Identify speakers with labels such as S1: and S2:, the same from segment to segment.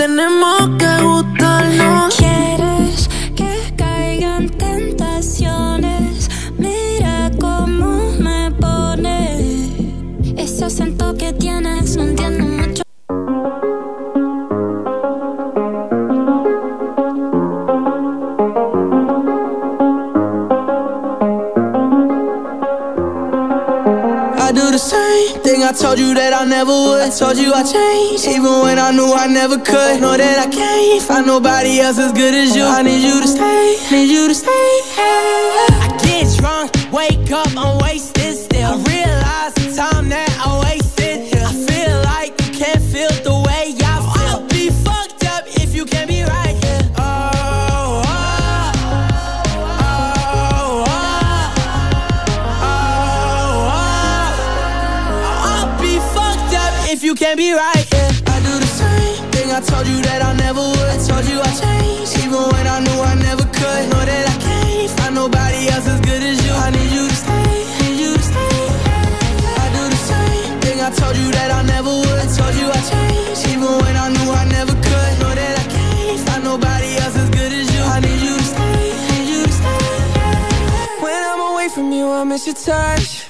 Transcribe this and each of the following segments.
S1: tenemos que gustarnos. Told you that I never would. I told you I changed, even when I knew I never could. Know that I can't find nobody else as good as you. I need you to stay, need you to stay. I get drunk, wake up, I'm You I never would. Told you I changed, even when I knew I never could. Know that I can't find nobody else as good as you. I need you to stay, need you to stay. I do the same thing I told you that I never would. Told you I changed, even when I knew I never could. Know that I can't find nobody else as good as you. I need you to stay, need you to stay. When I'm away from you, I miss your touch.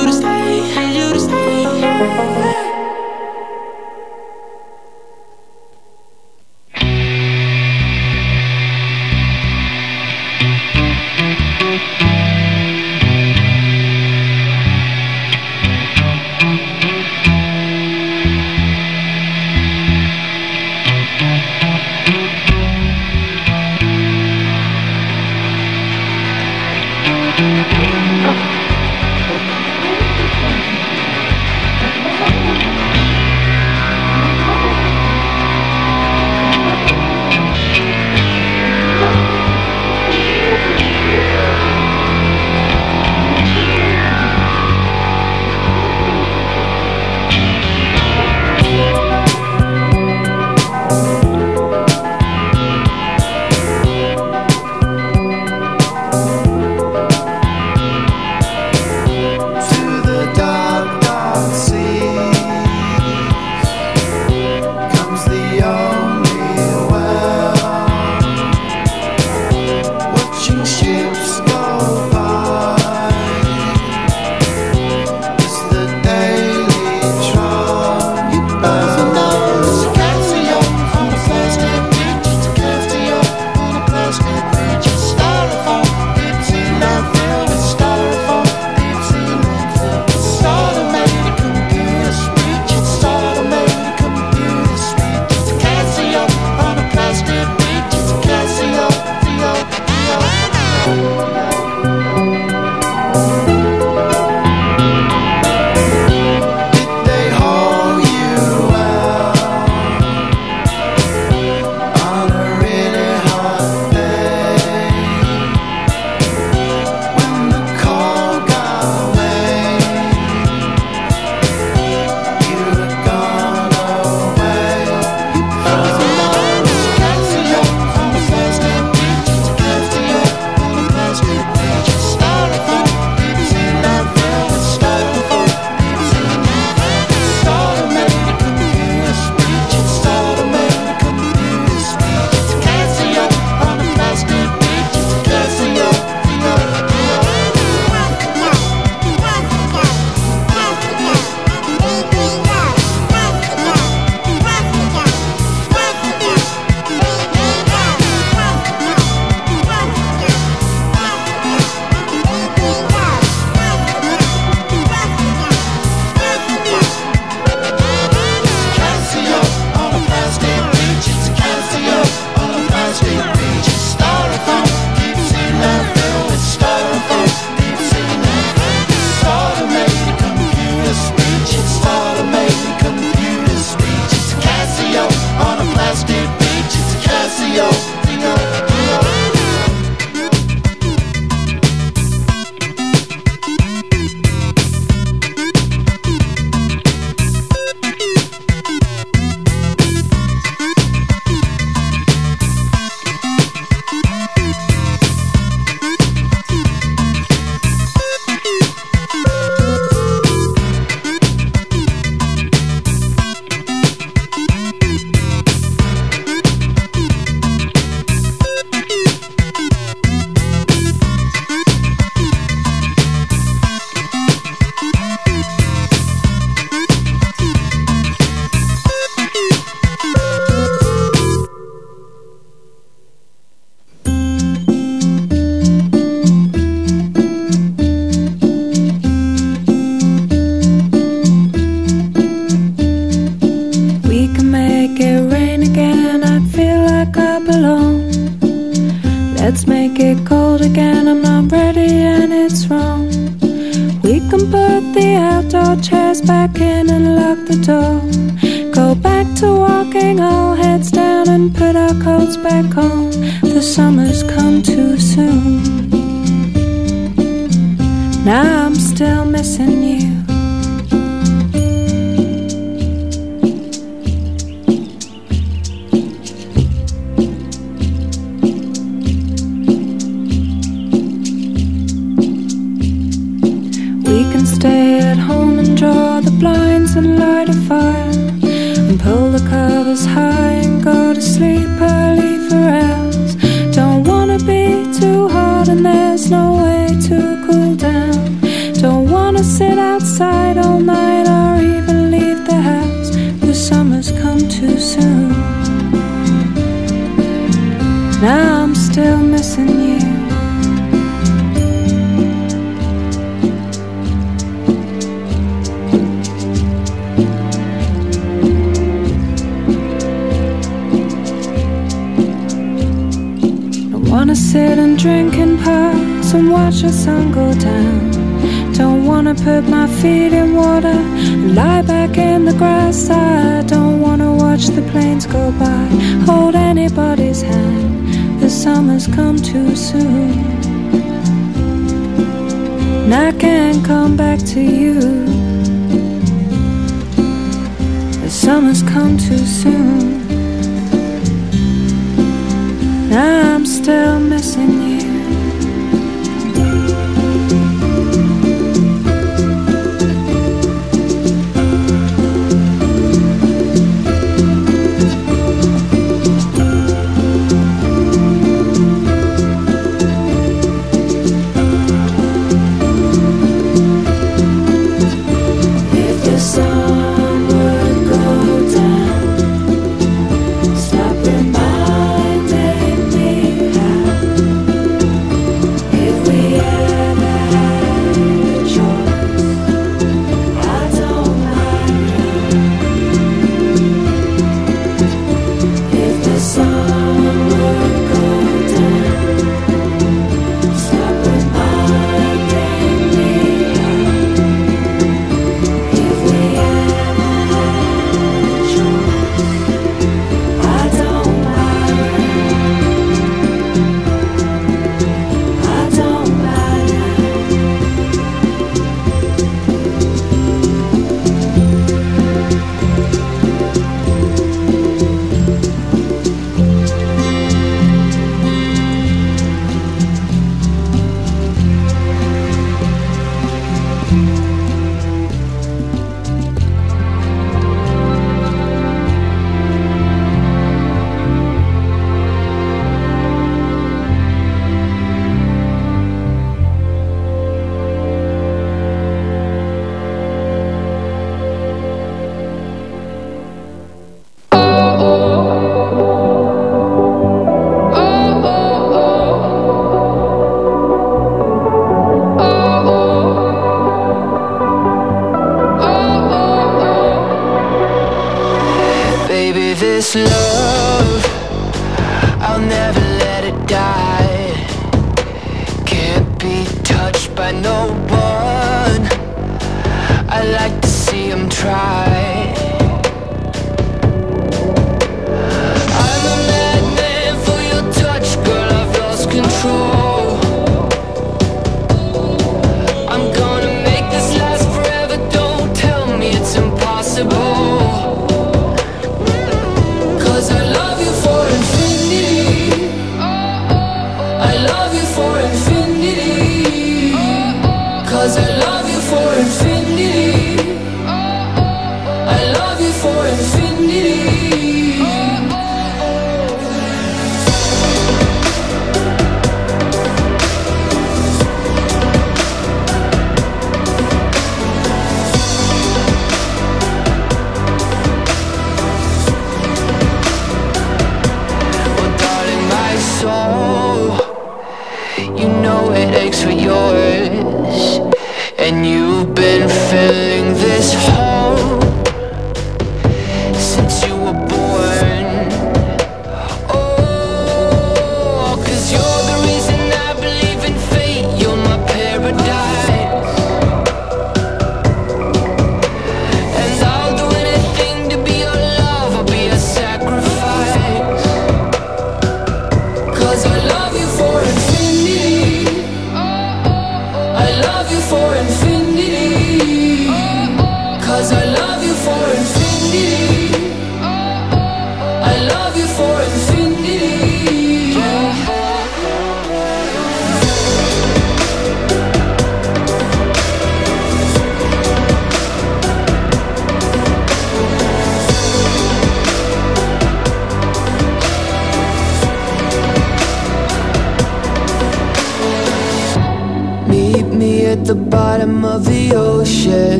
S2: soon. Now I'm still missing you. I wanna sit and drink in parks and watch the sun go down wanna put my feet in water and lie back in the grass. I don't wanna watch the planes go by, hold anybody's hand. The summer's come too soon. And I can't come back to you. The summer's come too soon. I'm still missing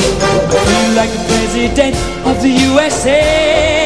S2: I
S3: feel like the president of the USA,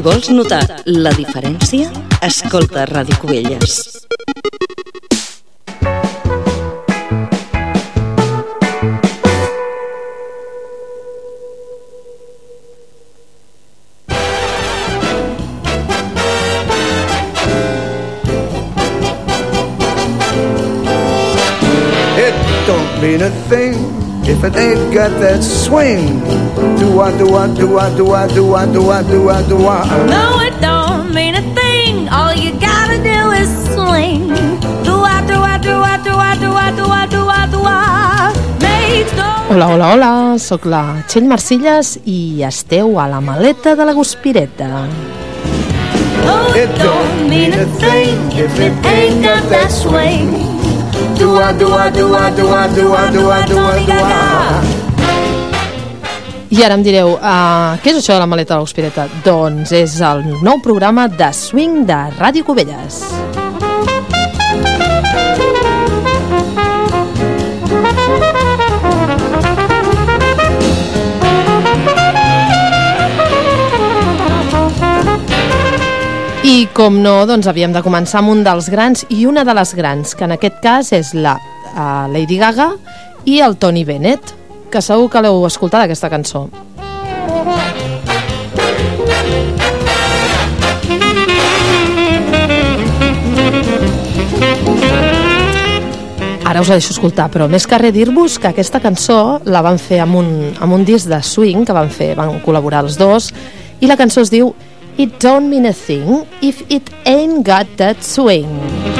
S4: Si vols notar la diferència, escolta Ràdio Cubelles.
S5: It don't mean a thing if it ain't got that swing. Do I, do I, do I, do I, do I, do I, do I, do I.
S6: No, it don't mean a thing. All you gotta do is swing. Do I, do I, do I, do I, do I, do I, do I, do I.
S7: Hola, hola, hola, sóc la Txell Marcilles i esteu a la maleta de la Guspireta.
S6: No, it don't mean a thing if it ain't got that swing. Do I, do I, do I, do I, do I, do I, do I, do I.
S7: I ara em direu, uh, què és això de la maleta de la Guspireta? Doncs és el nou programa de swing de Ràdio Cubelles. I com no, doncs havíem de començar amb un dels grans i una de les grans, que en aquest cas és la uh, Lady Gaga i el Tony Bennett, que segur que l'heu escoltat aquesta cançó. Ara us la deixo escoltar, però més que res dir-vos que aquesta cançó la van fer amb un, amb un disc de swing que van fer, van col·laborar els dos, i la cançó es diu It don't mean a thing if it ain't got that swing.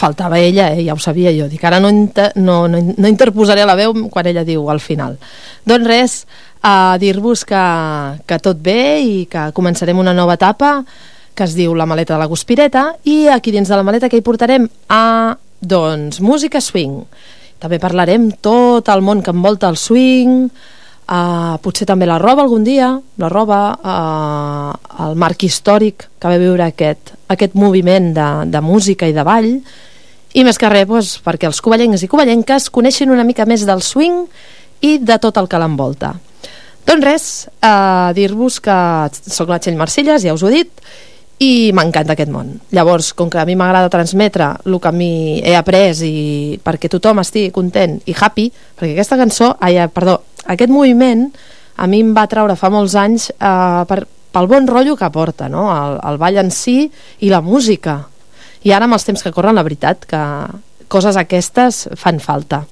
S7: Faltava ella, eh? ja ho sabia jo. Dic, ara no, inter no, no, no interposaré la veu quan ella diu al final. Doncs res, a dir-vos que, que tot bé i que començarem una nova etapa que es diu La maleta de la guspireta i aquí dins de la maleta que hi portarem a, doncs, música swing. També parlarem tot el món que envolta el swing, uh, potser també la roba algun dia, la roba, uh, el marc històric que va viure aquest, aquest moviment de, de música i de ball, i més que res, doncs, perquè els covellencs i covellenques coneixin una mica més del swing i de tot el que l'envolta. Doncs res, eh, dir-vos que sóc la Txell Marcelles, ja us ho he dit, i m'encanta aquest món. Llavors, com que a mi m'agrada transmetre el que a mi he après i perquè tothom estigui content i happy, perquè aquesta cançó, ai, eh, perdó, aquest moviment a mi em va treure fa molts anys eh, per, pel bon rotllo que aporta, no? el, el ball en si i la música. I ara amb els temps que corren, la veritat, que coses aquestes fan falta.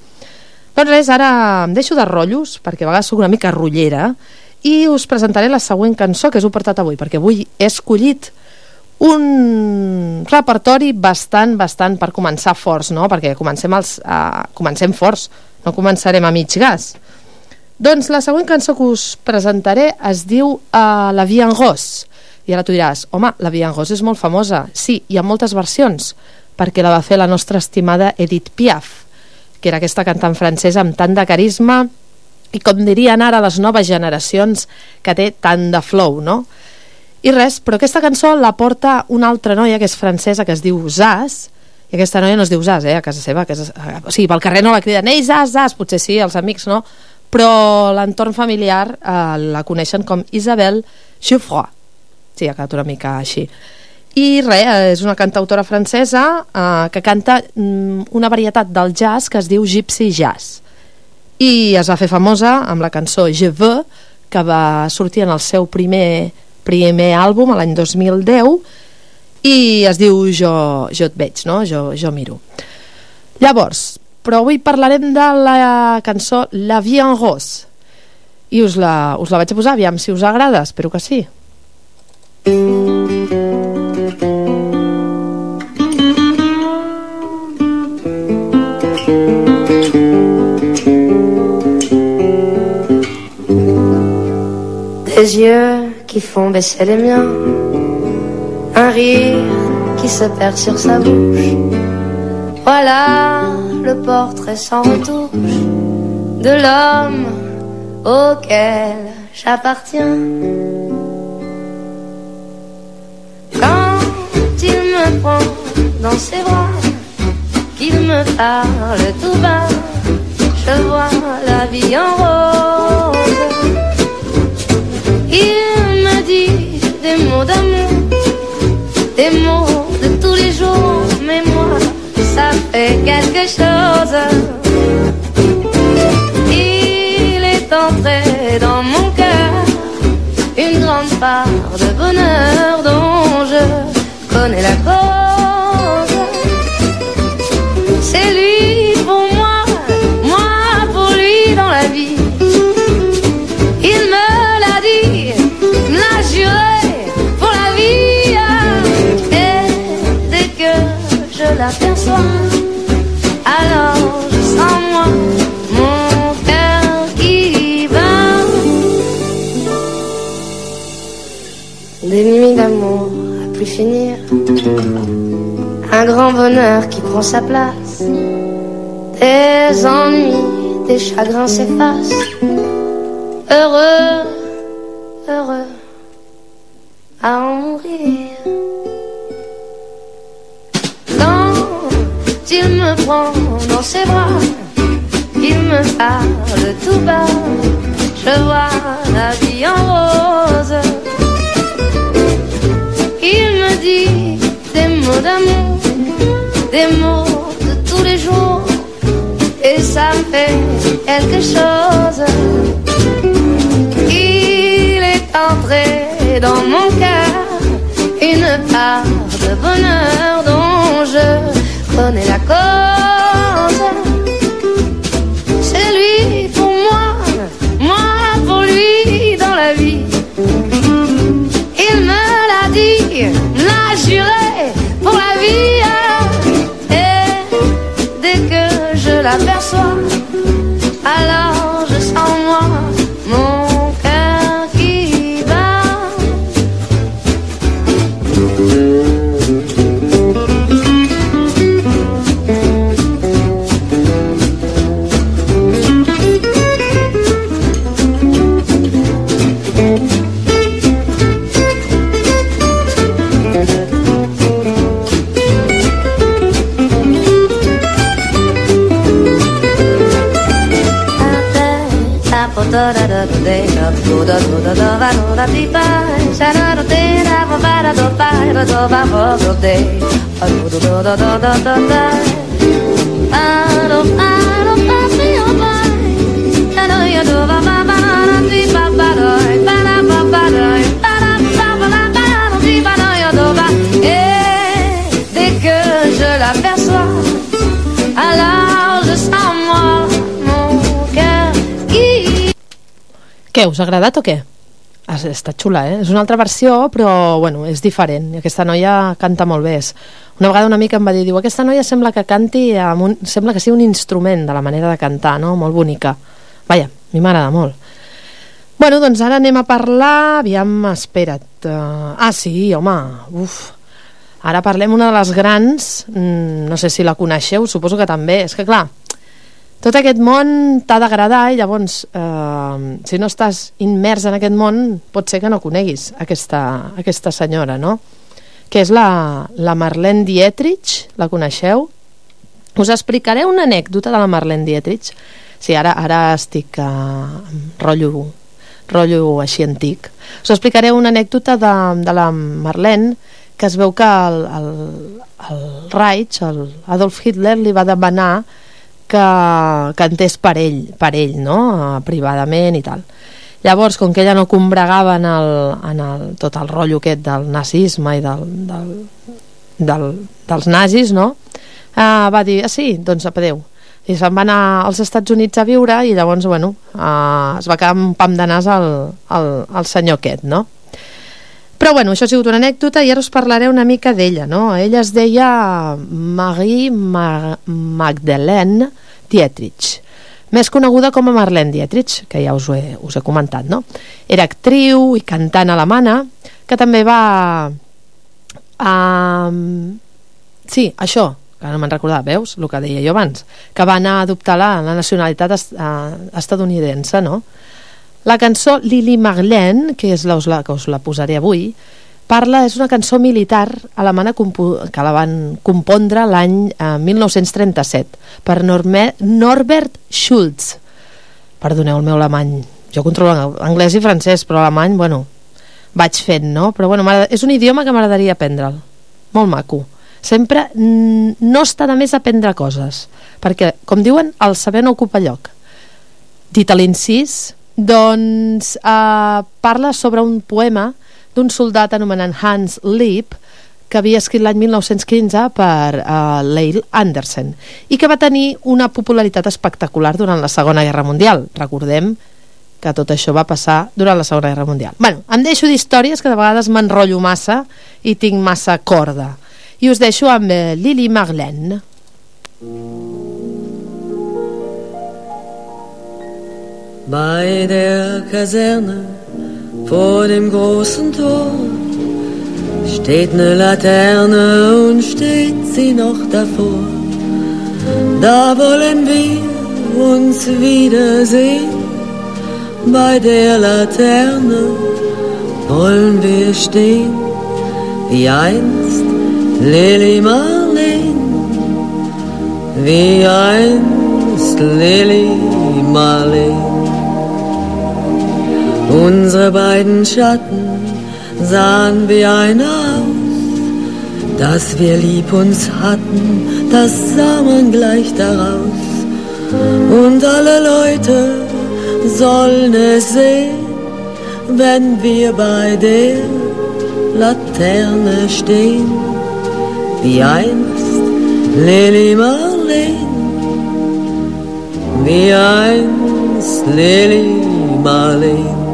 S7: Doncs res, ara em deixo de rotllos, perquè a vegades soc una mica rotllera, i us presentaré la següent cançó que us he portat avui, perquè avui he escollit un repertori bastant, bastant per començar forts, no? Perquè comencem, els, uh, comencem forts, no començarem a mig gas. Doncs la següent cançó que us presentaré es diu uh, La Vie en Rose. I ara tu diràs, home, La Rose és molt famosa. Sí, hi ha moltes versions, perquè la va fer la nostra estimada Edith Piaf, que era aquesta cantant francesa amb tant de carisma i com dirien ara les noves generacions que té tant de flow, no? I res, però aquesta cançó la porta una altra noia que és francesa que es diu Zaz, i aquesta noia no es diu Zaz, eh, a casa seva, que és, o sigui, pel carrer no la criden, ei, Zaz, Zaz, potser sí, els amics no, però l'entorn familiar eh, la coneixen com Isabel Jouffroy. Sí, ha quedat una mica així. I res, és una cantautora francesa eh, que canta mm, una varietat del jazz que es diu Gypsy Jazz. I es va fer famosa amb la cançó Je veux, que va sortir en el seu primer primer àlbum, l'any 2010, i es diu Jo, jo et veig, no? Jo, jo miro. Llavors, però avui parlarem de la cançó La Vie en Rose, i us la, us la vaig a posar, aviam si us agrada, espero que sí.
S8: Des yeux qui font baisser les miens, un rire qui se perd sur sa bouche. Voilà le portrait sans retouche de l'homme auquel j'appartiens. Dans ses bras, qu'il me parle tout bas, je vois la vie en rose. Il me dit des mots d'amour, des mots de tous les jours, mais moi, ça fait quelque chose. Il est entré dans mon cœur une grande part de bonheur alors je sens moi mon cœur qui bat. Des nuits d'amour à plus finir, un grand bonheur qui prend sa place. Des ennuis, des chagrins s'effacent. Heureux, heureux à en mourir. Me prend dans ses bras, il me parle tout bas. Je vois la vie en rose. Il me dit des mots d'amour, des mots de tous les jours. Et ça me fait quelque chose. Il est entré dans mon cœur une part de bonheur dont je connais la cause. Et dès que je l'aperçois, alors je sens moi mon cœur qui
S7: Què, us ha agradat o què? Es- Està xula, eh? És una altra versió, però, bueno, és diferent. Aquesta noia canta molt bé. Una vegada una amica em va dir, diu, aquesta noia sembla que canti, amb un, sembla que sigui un instrument de la manera de cantar, no? Molt bonica. Vaja, a mi m'agrada molt. Bueno, doncs ara anem a parlar... Aviam, espera't. Uh, ah, sí, home, uf. Ara parlem una de les grans, mm, no sé si la coneixeu, suposo que també. És que, clar, tot aquest món t'ha d'agradar i llavors, eh, si no estàs immers en aquest món, pot ser que no coneguis aquesta, aquesta senyora, no? Que és la, la Marlene Dietrich, la coneixeu? Us explicaré una anècdota de la Marlene Dietrich. Sí, ara, ara estic eh, amb rotllo, rotllo així antic. Us explicaré una anècdota de, de la Marlene que es veu que el, el, el Reich, el Adolf Hitler, li va demanar que cantés per ell, per ell no? Eh, privadament i tal. Llavors, com que ella no combregava en, el, en el, tot el rotllo aquest del nazisme i del, del, del, dels nazis, no? Uh, va dir, ah, sí, doncs adeu. I se'n va anar als Estats Units a viure i llavors, bueno, uh, es va quedar un pam de nas al, al, al senyor aquest, no? Però bueno, això ha sigut una anècdota i ara us parlaré una mica d'ella, no? Ella es deia Marie Ma Magdalene Dietrich, més coneguda com a Marlene Dietrich, que ja us he, us he comentat, no? Era actriu i cantant alemana, que també va... Um, sí, això, que no me'n recordava, veus, el que deia jo abans, que va anar a adoptar la, la nacionalitat est, uh, estadounidense, no? La cançó Lili Marlene, que és la, la, que us la posaré avui, parla, és una cançó militar alemana que la van compondre l'any eh, 1937 per Norme, Norbert Schulz. Perdoneu el meu alemany, jo controlo anglès i francès, però alemany, bueno, vaig fent, no? Però bueno, és un idioma que m'agradaria aprendre'l. Molt maco. Sempre no està de més aprendre coses, perquè, com diuen, el saber no ocupa lloc. Dit a l'incís, doncs eh, parla sobre un poema d'un soldat anomenat Hans Lieb que havia escrit l'any 1915 per uh, Leil Andersen i que va tenir una popularitat espectacular durant la Segona Guerra Mundial. Recordem que tot això va passar durant la Segona Guerra Mundial. Bueno, em deixo d'històries que de vegades m'enrotllo massa i tinc massa corda. I us deixo amb eh, Lili Marlene.
S9: Bei der Kaserne vor dem großen Tor steht ne Laterne und steht sie noch davor. Da wollen wir uns wiedersehen. Bei der Laterne wollen wir stehen, wie einst Lili Marleen, wie einst Lili Marleen. Unsere beiden Schatten sahen wie ein aus, dass wir lieb uns hatten, das sah man gleich daraus. Und alle Leute sollen es sehen, wenn wir bei der Laterne stehen, wie einst Lili Marleen, wie einst Lili Marleen.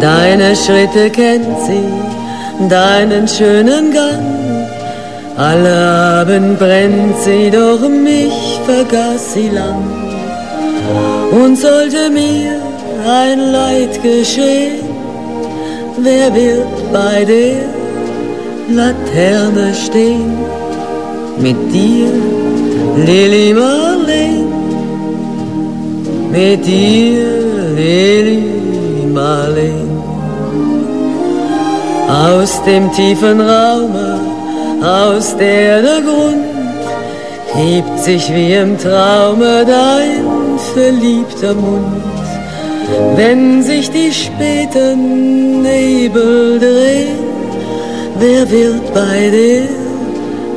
S9: Deine Schritte kennt sie deinen schönen Gang. Alle Abend brennt sie, doch mich vergaß sie lang. Und sollte mir ein Leid geschehen, wer wird bei der Laterne stehen? Mit dir, Lili Marleen, mit dir, Lili Marleen. Aus dem tiefen Raume, aus der der Grund hebt sich wie im Traume dein verliebter Mund. Wenn sich die späten Nebel drehen, wer wird bei der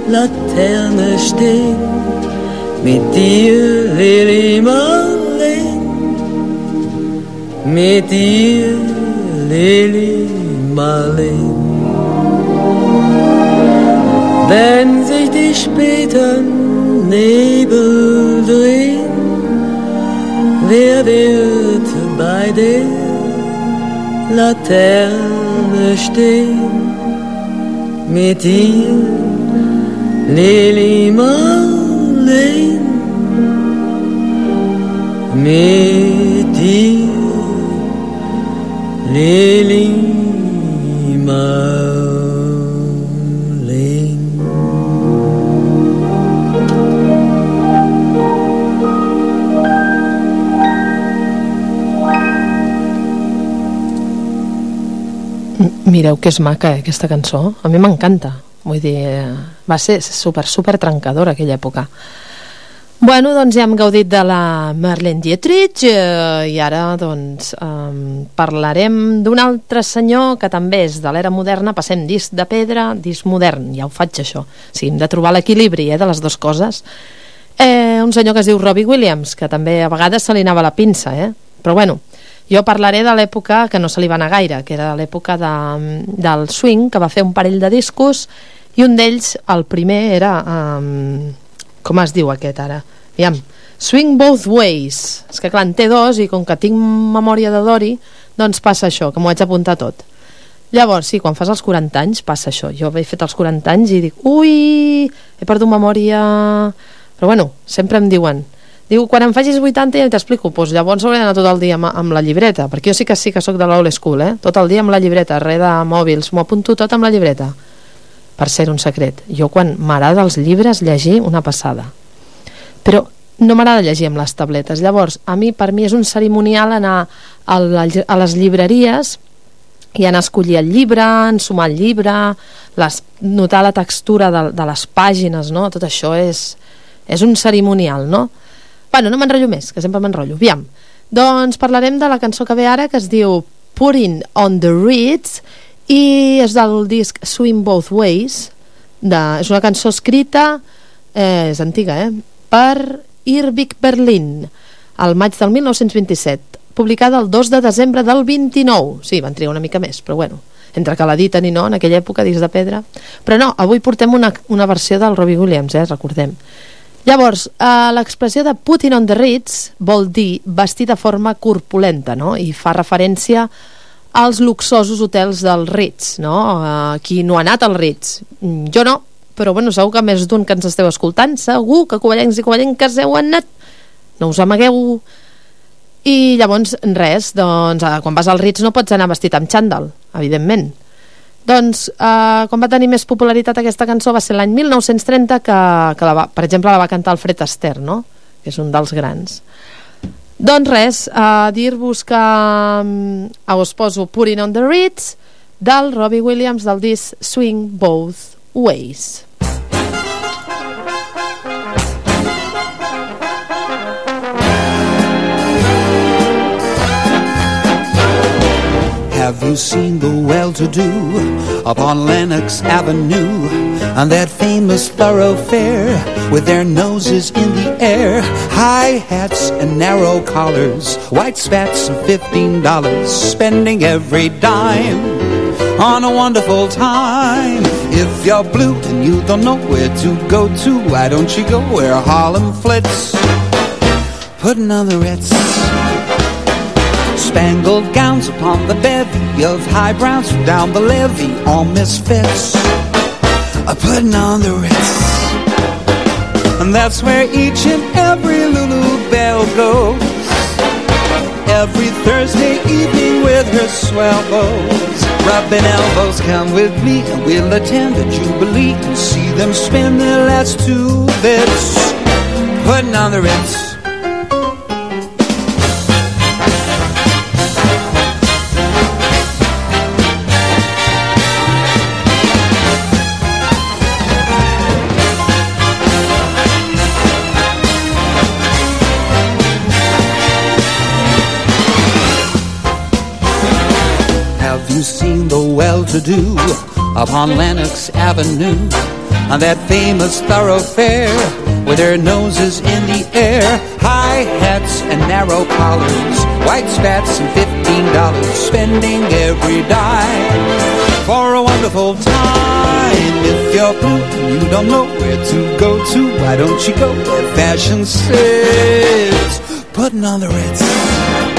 S9: Laterne stehen? Mit dir, Lili Marleen, mit dir, Lili Marleen. Wenn sich die späten Nebel drehen, wer wird bei der Laterne stehen? Mit dir, Lili Marleen, mit dir,
S7: Mireu que és maca, eh, aquesta cançó. A mi m'encanta. Vull dir, eh, va ser super, super trencadora aquella època. Bueno, doncs ja hem gaudit de la Marlene Dietrich eh, i ara doncs eh, parlarem d'un altre senyor que també és de l'era moderna, passem disc de pedra, disc modern, ja ho faig això. O sigui, hem de trobar l'equilibri eh, de les dues coses. Eh, un senyor que es diu Robbie Williams, que també a vegades se li anava la pinça, eh? però bueno, jo parlaré de l'època que no se li va anar gaire, que era l'època de, del swing, que va fer un parell de discos, i un d'ells, el primer, era... Um, com es diu aquest ara? Aviam, Swing Both Ways. És que clar, en té dos i com que tinc memòria de Dori, doncs passa això, que m'ho haig d'apuntar tot. Llavors, sí, quan fas els 40 anys passa això. Jo he fet els 40 anys i dic, ui, he perdut memòria... Però bueno, sempre em diuen, Diu, quan em facis 80 ja t'explico, doncs llavors hauré d'anar tot el dia amb, amb la llibreta, perquè jo sí que sí que sóc de l'old school, eh? tot el dia amb la llibreta, res de mòbils, m'ho apunto tot amb la llibreta. Per ser un secret, jo quan m'agrada els llibres llegir una passada. Però no m'agrada llegir amb les tabletes, llavors a mi per mi és un cerimonial anar a, les llibreries i anar a escollir el llibre, ensumar el llibre, les, notar la textura de, de les pàgines, no? tot això és, és un cerimonial, no? Bueno, no m'enrotllo més, que sempre m'enrotllo. Aviam, doncs parlarem de la cançó que ve ara, que es diu Putting on the Reeds, i és del disc Swim Both Ways, de, és una cançó escrita, eh, és antiga, eh, per Irving Berlin, al maig del 1927, publicada el 2 de desembre del 29. Sí, van trigar una mica més, però bueno, entre que l'editen i no, en aquella època, disc de pedra. Però no, avui portem una, una versió del Robbie Williams, eh, recordem. Llavors, eh, l'expressió de putting on the Ritz vol dir vestir de forma corpulenta, no? I fa referència als luxosos hotels del Ritz, no? Eh, qui no ha anat al Ritz? Mm, Jo no, però bueno, segur que més d'un que ens esteu escoltant, segur que covellencs i covellenques heu anat. No us amagueu. I llavors, res, doncs, eh, quan vas al Ritz no pots anar vestit amb xandall, evidentment. Doncs, eh, quan va tenir més popularitat aquesta cançó va ser l'any 1930 que, que la va, per exemple la va cantar el Fred Astaire, no? que és un dels grans. Doncs res, eh, dir-vos que eh, us poso Putting on the Ritz del Robbie Williams del disc Swing Both Ways.
S10: Have you seen the well-to-do upon Lenox Avenue on that famous thoroughfare with their noses in the air, high hats and narrow collars, white spats of fifteen dollars, spending every dime on a wonderful time. If you're blue and you don't know where to go to, why don't you go where Harlem flits? Putting on the Ritz Spangled gowns upon the bevy of high browns from down the levee. All misfits are putting on the ritz. And that's where each and every Lulu Bell goes. Every Thursday evening with her swell bows. Rubbing elbows, come with me and we'll attend the Jubilee and see them spend their last two bits. Putting on the ritz. The well-to-do upon Lenox Avenue? On that famous thoroughfare with their noses in the air, high hats and narrow collars, white spats and fifteen dollars, spending every dime for a wonderful time. If you're blue and you don't know where to go to, why don't you go where fashion says, putting on the Ritz.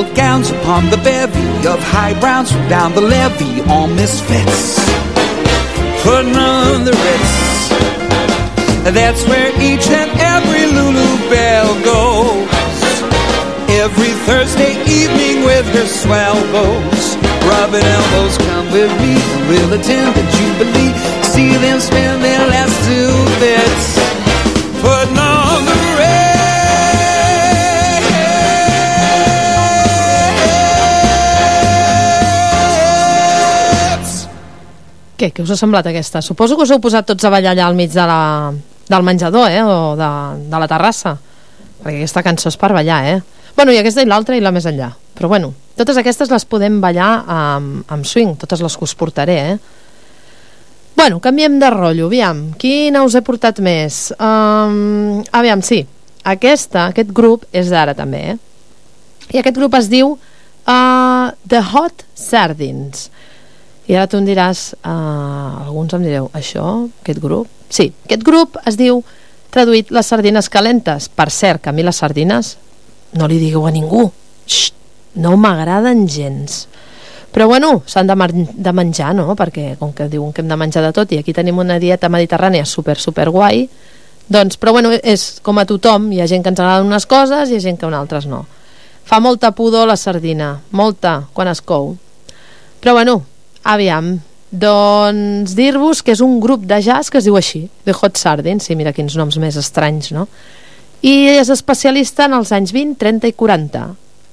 S10: Spangled gowns upon the bevy of high browns from down the levee, all misfits. Putting on the Ritz. That's where each and every Lulu Bell goes. Every Thursday evening with her swell bows. Rubbing elbows, come with me, we'll attend the Jubilee. See them spend their last two bits. Putting on
S7: Què, què us ha semblat aquesta? Suposo que us heu posat tots a ballar allà al mig de la, del menjador, eh? O de, de la terrassa. Perquè aquesta cançó és per ballar, eh? Bueno, i aquesta i l'altra i la més enllà. Però bueno, totes aquestes les podem ballar amb, amb swing, totes les que us portaré, eh? Bueno, canviem de rotllo, aviam. Quina us he portat més? Um, aviam, sí. Aquesta, aquest grup és d'ara també, eh? I aquest grup es diu uh, The Hot Sardines. I ara tu em diràs, uh, alguns em direu, això, aquest grup? Sí, aquest grup es diu, traduït, les sardines calentes. Per cert, que a mi les sardines no li digueu a ningú. Xxt, no m'agraden gens. Però bueno, s'han de, de menjar, no? Perquè com que diuen que hem de menjar de tot i aquí tenim una dieta mediterrània super, super guai, doncs, però bueno, és com a tothom, hi ha gent que ens agraden unes coses i hi ha gent que unes altres no. Fa molta pudor la sardina, molta, quan es cou. Però bueno, aviam, doncs dir-vos que és un grup de jazz que es diu així, The Hot Sardines, sí, mira quins noms més estranys, no? I és especialista en els anys 20, 30 i 40,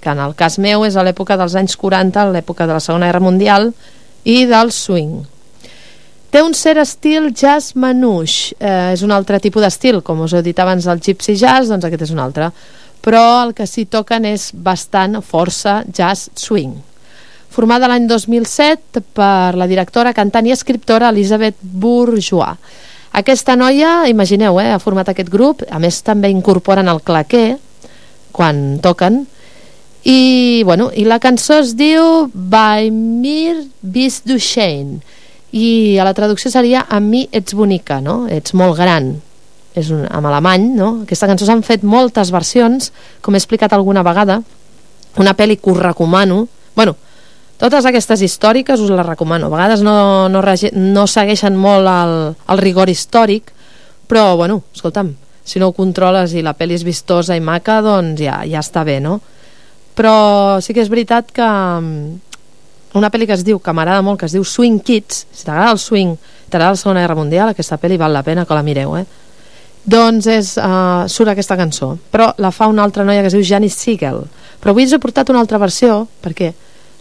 S7: que en el cas meu és a l'època dels anys 40, a l'època de la Segona Guerra Mundial, i del swing. Té un cert estil jazz manouche, eh, és un altre tipus d'estil, com us he dit abans del gypsy jazz, doncs aquest és un altre. Però el que s'hi toquen és bastant força jazz swing. Formada l'any 2007 per la directora, cantant i escriptora Elisabeth Bourgeois. Aquesta noia, imagineu, eh, ha format aquest grup, a més també incorporen el claquer quan toquen, i, bueno, i la cançó es diu By Mir Bis du i a la traducció seria Amb mi ets bonica, no? Ets molt gran és un, en alemany, no? Aquesta cançó s'han fet moltes versions, com he explicat alguna vegada, una pel·li que us recomano. Bueno, totes aquestes històriques us les recomano. A vegades no, no, no segueixen molt el, el rigor històric, però, bueno, escolta'm, si no ho controles i la pel·li és vistosa i maca, doncs ja, ja està bé, no? Però sí que és veritat que mm, una pel·li que es diu, que m'agrada molt, que es diu Swing Kids, si t'agrada el swing, t'agrada la Segona Guerra Mundial, aquesta pel·li val la pena que la mireu, eh? Doncs és, uh, surt aquesta cançó, però la fa una altra noia que es diu Janice Siegel. Però avui us he portat una altra versió, perquè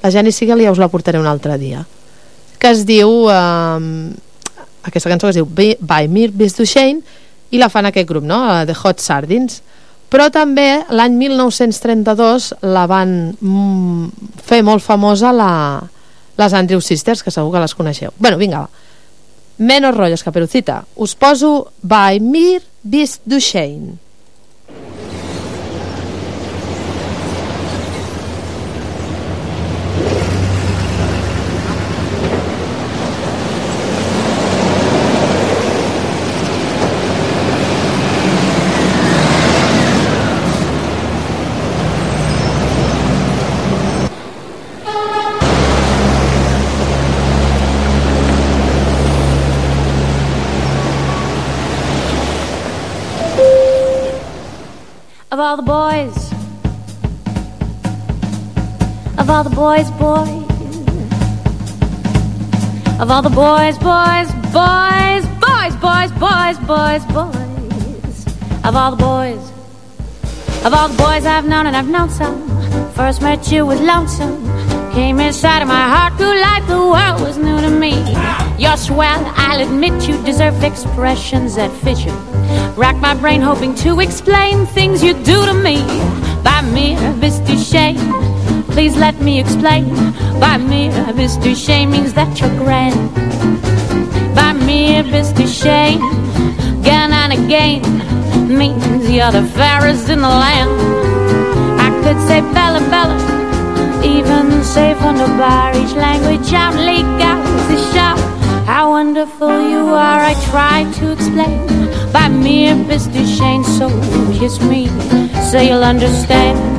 S7: la Janice Siegel ja us la portaré un altre dia, que es diu... Uh, aquesta cançó que es diu By Mir Bis Duchesne, i la fan aquest grup, no? The Hot Sardines. Però també l'any 1932 la van mm, fer molt famosa la, les Andrew Sisters, que segur que les coneixeu. Bueno, vinga, va. Menos rollos, caperucita. Us poso By Mir Bis Duchesne.
S6: Of all the boys, of all the boys, boys, of all the boys, boys, boys, boys, boys, boys, boys, boys, of all the boys, of all the boys I've known and I've known some. First met you was lonesome. Came inside of my heart, grew like the world was new to me. You're swell, I'll admit you deserve expressions that fit you. Rack my brain hoping to explain things you do to me. By mere Mr. Shame, please let me explain. By mere Mr. Shame means that you're grand. By mere Mr. Shame, again and again means you're the fairest in the land. I could say Bella Bella, even say from the Irish language leak out the shout. How wonderful you are, I try to explain by mere Mr. Shane. So kiss me, so you'll understand.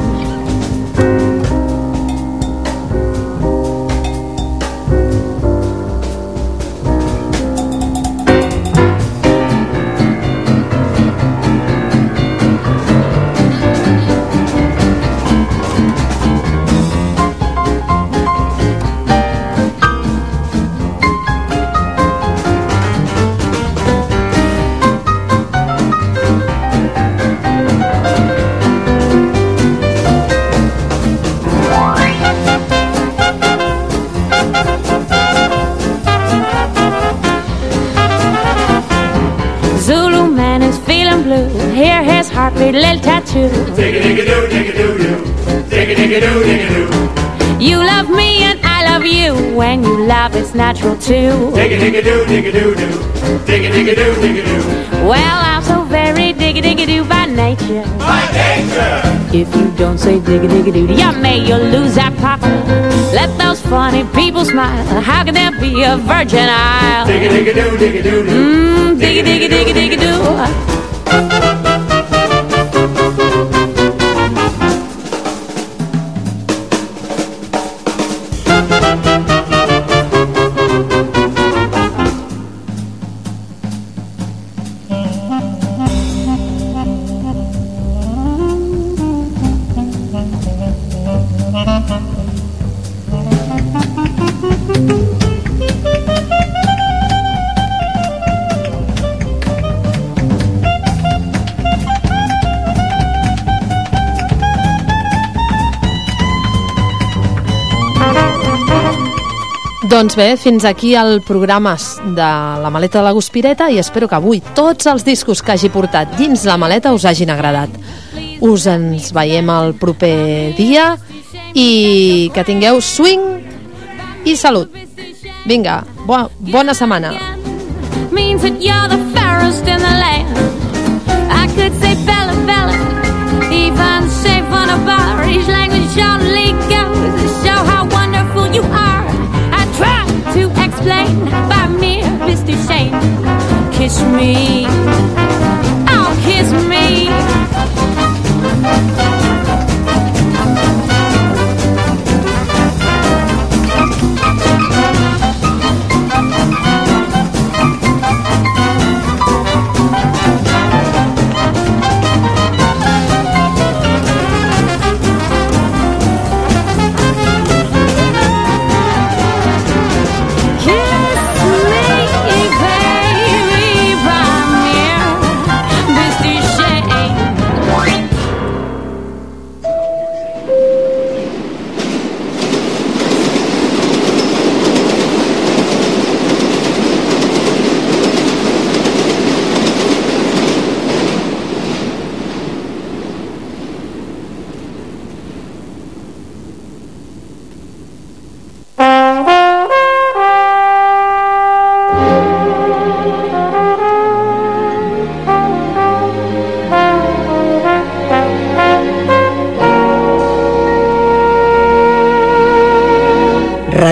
S6: natural too. Digga digga doo digga doo doo. Digga digga doo digga doo. Well, I'm so very digga digga doo by nature. By nature. If you don't say digga digga doo, yeah, may you lose that pop. Let those funny people smile. How can there be a virgin isle? Digga digga doo digga doo doo. Mmm, digga digga digga digga doo.
S7: Bé, fins aquí el programa de la maleta de la Guspireta i espero que avui tots els discos que hagi portat dins la maleta us hagin agradat. Us ens veiem el proper dia i que tingueu swing i salut. Vinga, bo bona setmana.
S6: means that you're the fairest in the land. I could say Bella Bella, even say language only explain by mere Mr. Shane. Kiss me, oh kiss me.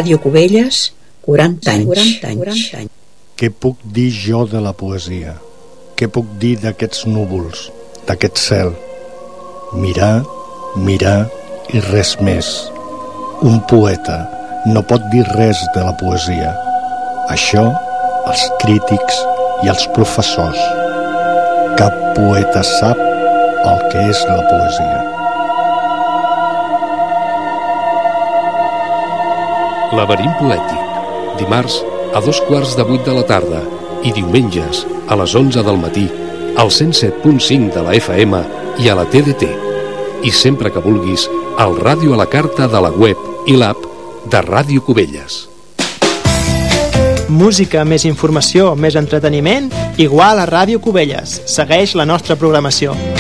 S11: Ràdio Cubelles, 40 anys. 40 anys. 40 anys.
S12: Què puc dir jo de la poesia? Què puc dir d'aquests núvols, d'aquest cel? Mirar, mirar i res més. Un poeta no pot dir res de la poesia. Això, els crítics i els professors. Cap poeta sap
S5: el que és la poesia.
S13: Laberint poètic. Dimarts a dos quarts de vuit de la tarda i diumenges a les 11 del matí al 107.5 de la FM i a la TDT. I sempre que vulguis, al ràdio a la carta de la web i l'app de Ràdio Cubelles.
S14: Música, més informació, més entreteniment, igual a Ràdio Cubelles. Segueix la nostra programació.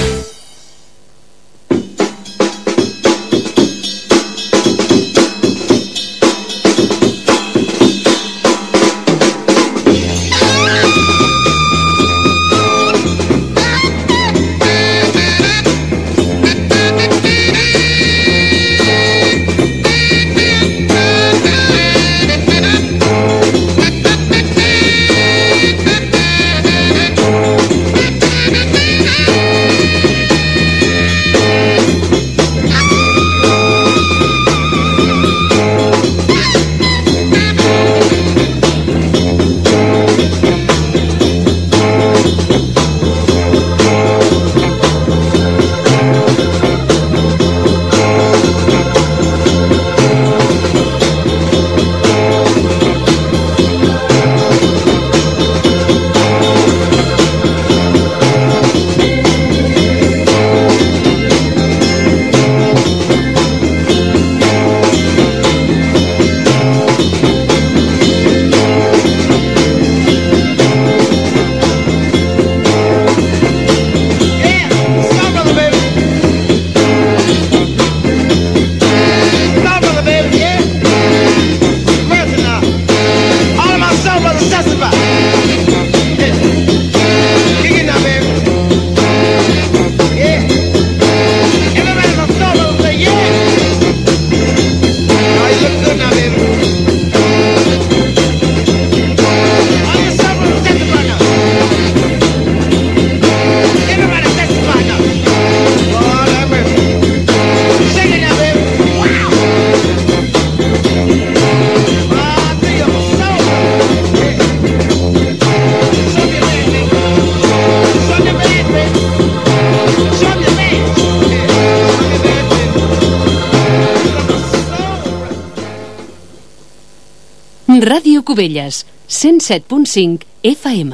S15: Cubelles, 107.5 FM.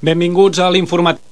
S16: Benvinguts a l'informatiu.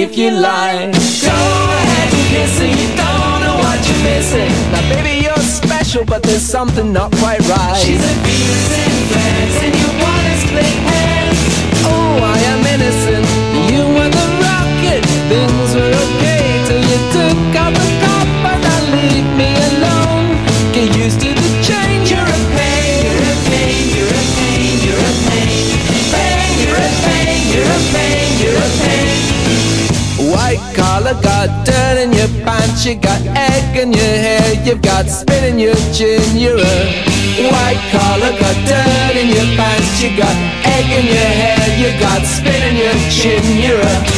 S1: if you like. Go ahead and kiss her, you don't know what you're missing. Now, baby, you're special, but there's something not quite right. She's a Venus and Venice, and you wanna split hair. got dirt in your pants, you got egg in your hair, you've got spit in your chin, you're a white collar, got dirt in your pants, you got egg in your hair, you've got spit in your chin, you're a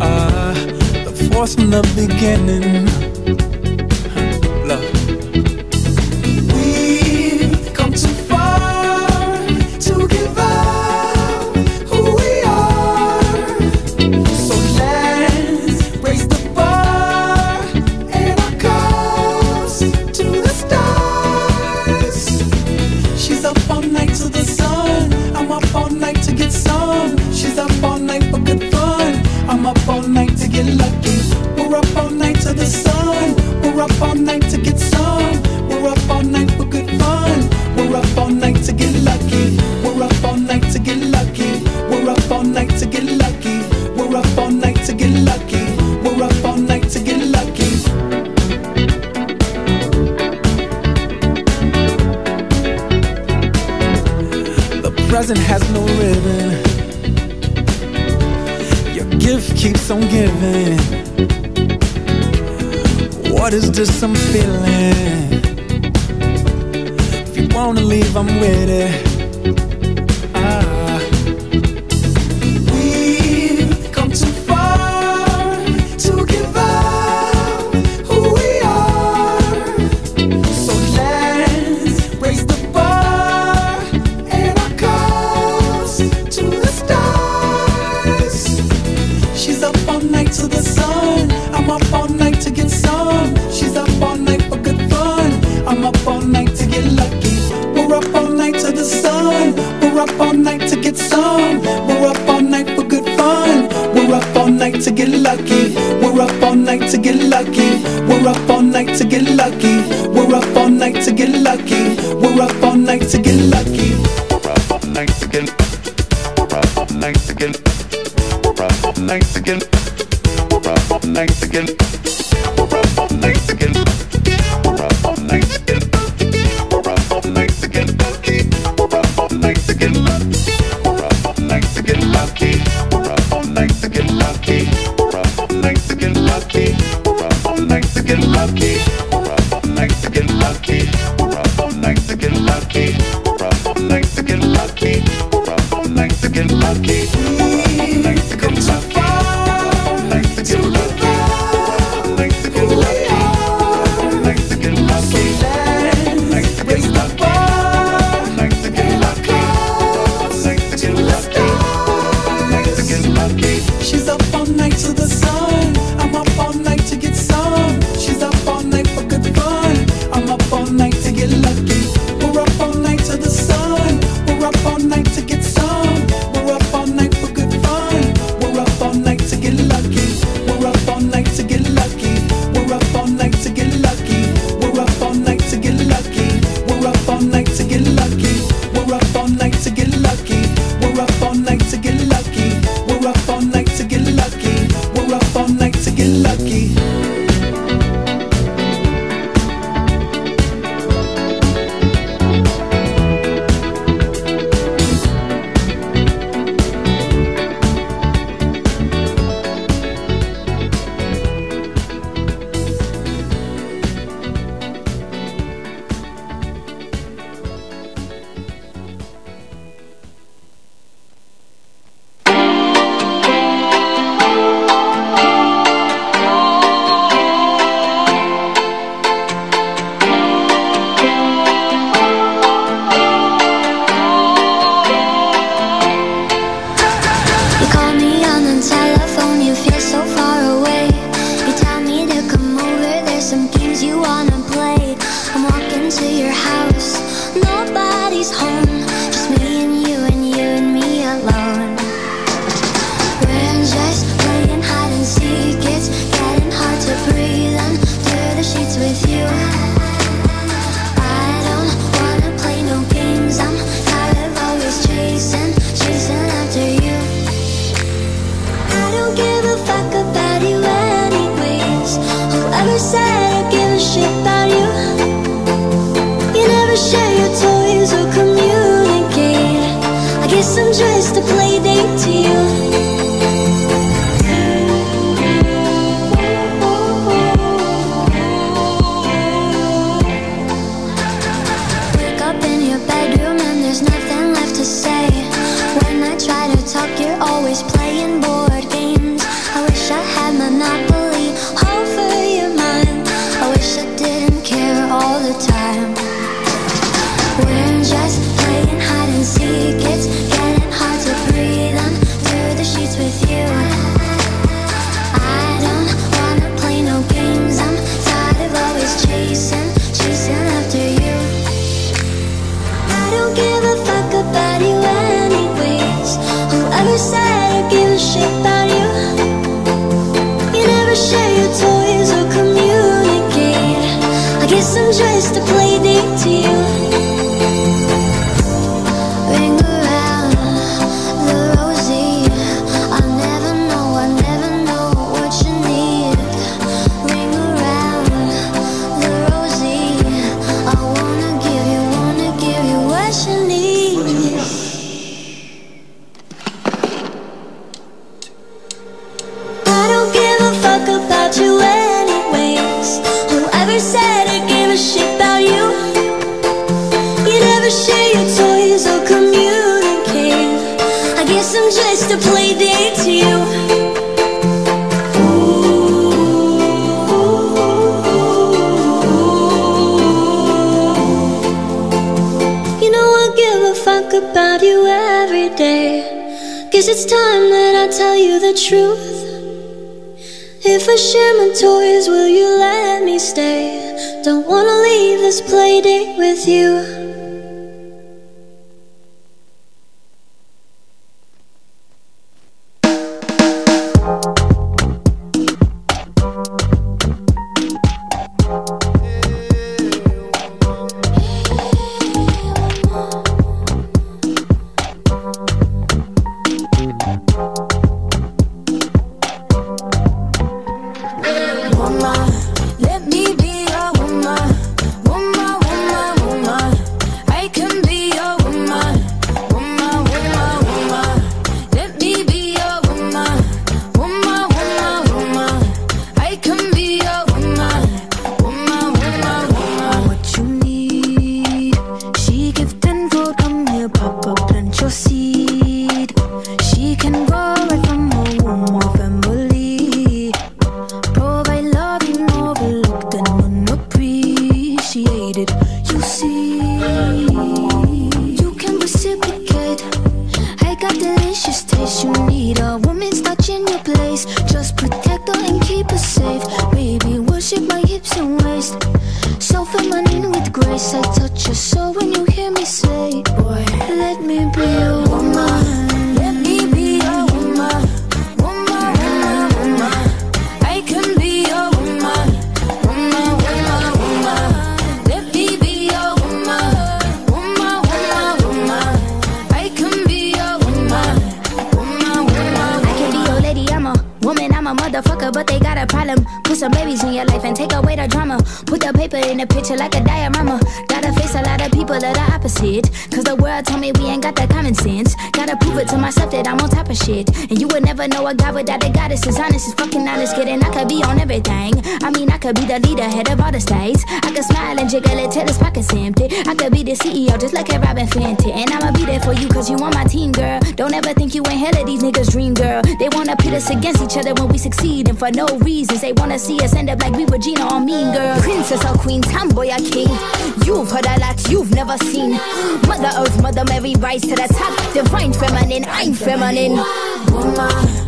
S3: uh, the force from the beginning.
S17: What is this I'm feeling? If you wanna leave,
S18: I'm
S19: with
S20: it never know a guy without a goddess is honest, is fucking honest. Kidding, I could be on everything. I mean, I could be the leader, head of all the states. I could smile and jiggle it till his pockets empty. I could be the CEO, just like a Robin Fenty. And I'ma be there for you, cause you on my team, girl. Don't ever think you ain't hell of these niggas' dream, girl. They wanna pit us against each other when we succeed, and for no reasons. They wanna see us end up like we were Gina or Mean Girl. Princess or Queen, Tomboy or King. You've heard a lot you've never seen. Mother Earth, Mother Mary, rise to the top. Divine feminine, I'm feminine
S21: woman.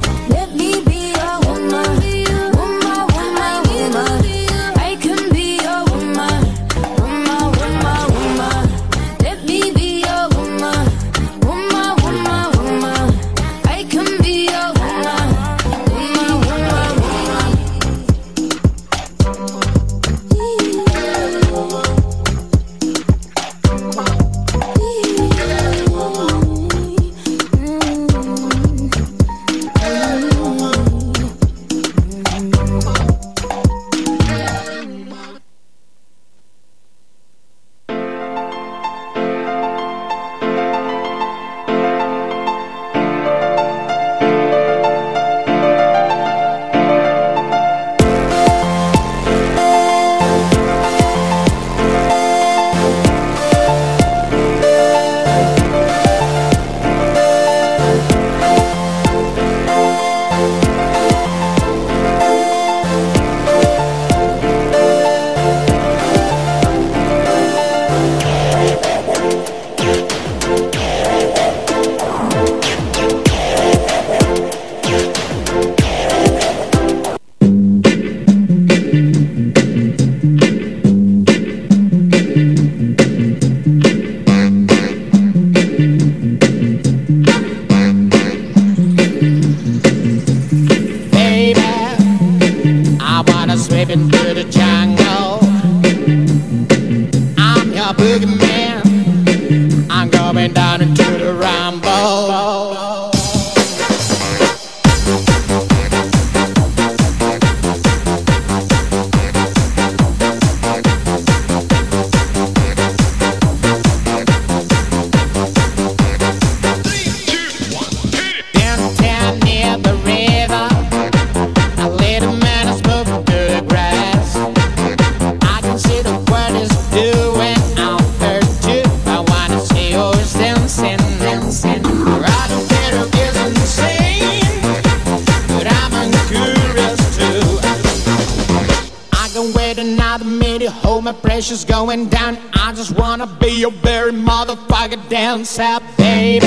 S22: my pressure's going down. I just wanna be your very motherfucker dancer, baby.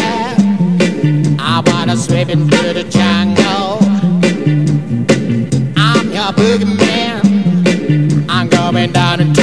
S21: I wanna sweep into the jungle. I'm your boogeyman. I'm going down into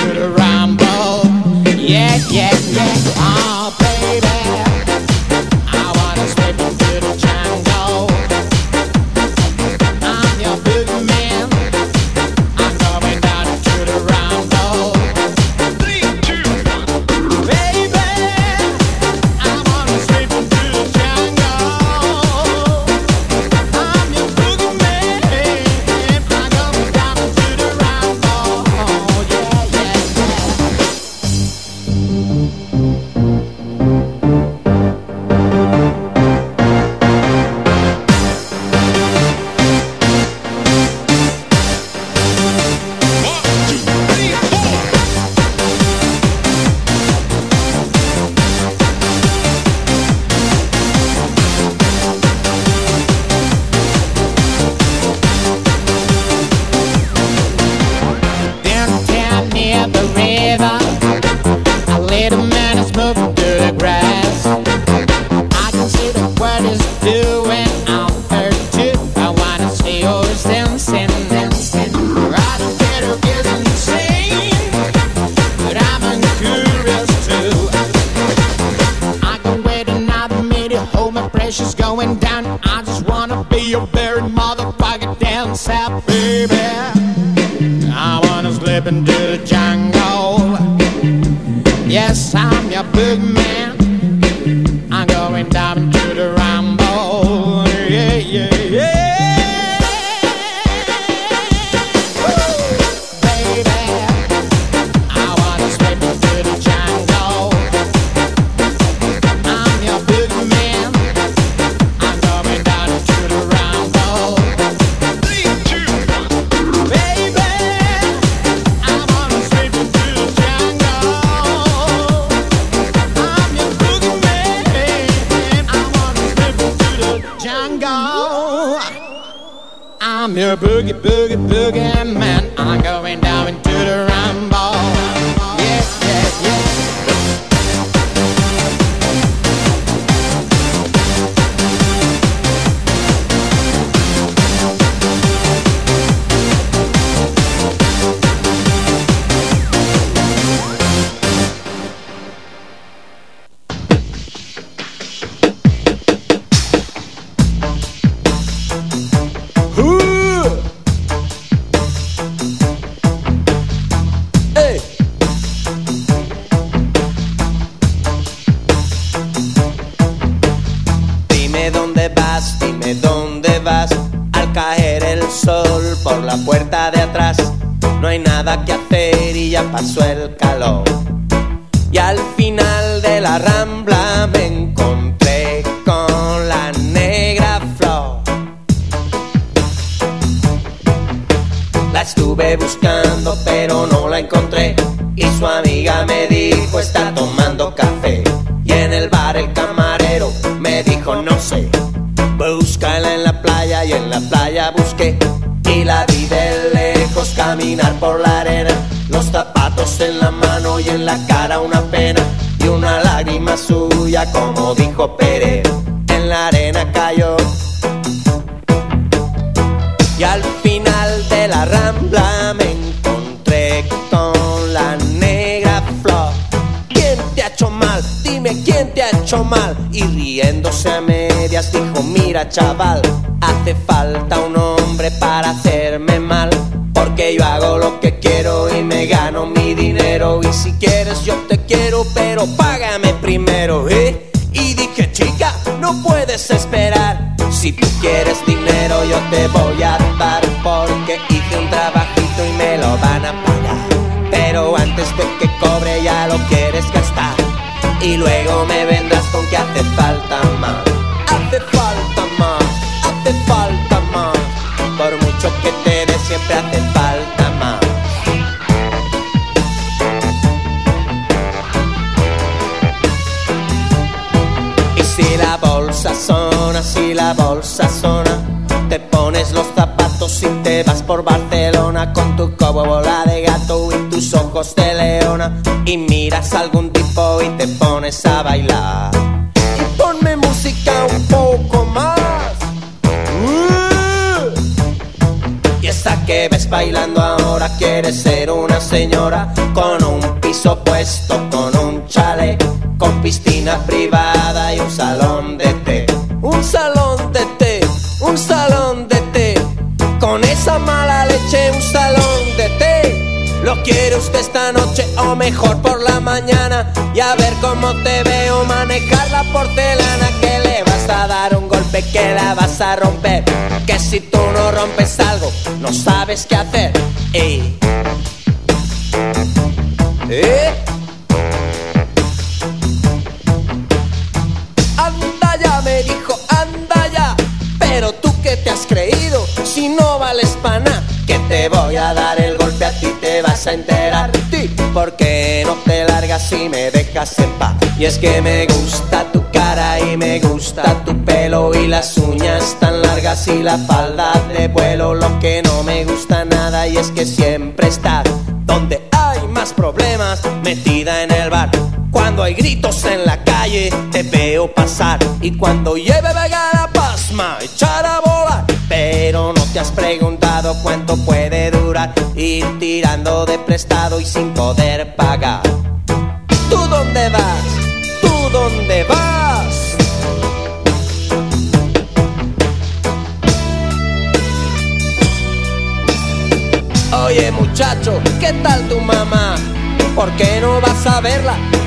S23: caminar por la arena, los zapatos en la mano y en la cara una pena y una lágrima suya como dijo Pérez, en la arena cayó. Y al final de la rambla me encontré con la negra flor. ¿Quién te ha hecho mal? Dime quién te ha hecho mal. Y riéndose a medias dijo, mira chaval mejor por la mañana y a ver cómo te veo manejar la porcelana que le vas a dar un golpe que la vas a romper. Que si tú no y me dejas en paz? Y es que me gusta tu cara y me gusta tu pelo y las uñas tan largas y la falda de vuelo. Lo que no me gusta nada y es que siempre estás donde hay más problemas, metida en el bar. Cuando hay gritos en la calle, te veo pasar. Y cuando lleve vega la pasma, echar a volar. Pero no te has preguntado cuánto puede durar ir tirando de prestado y sin poder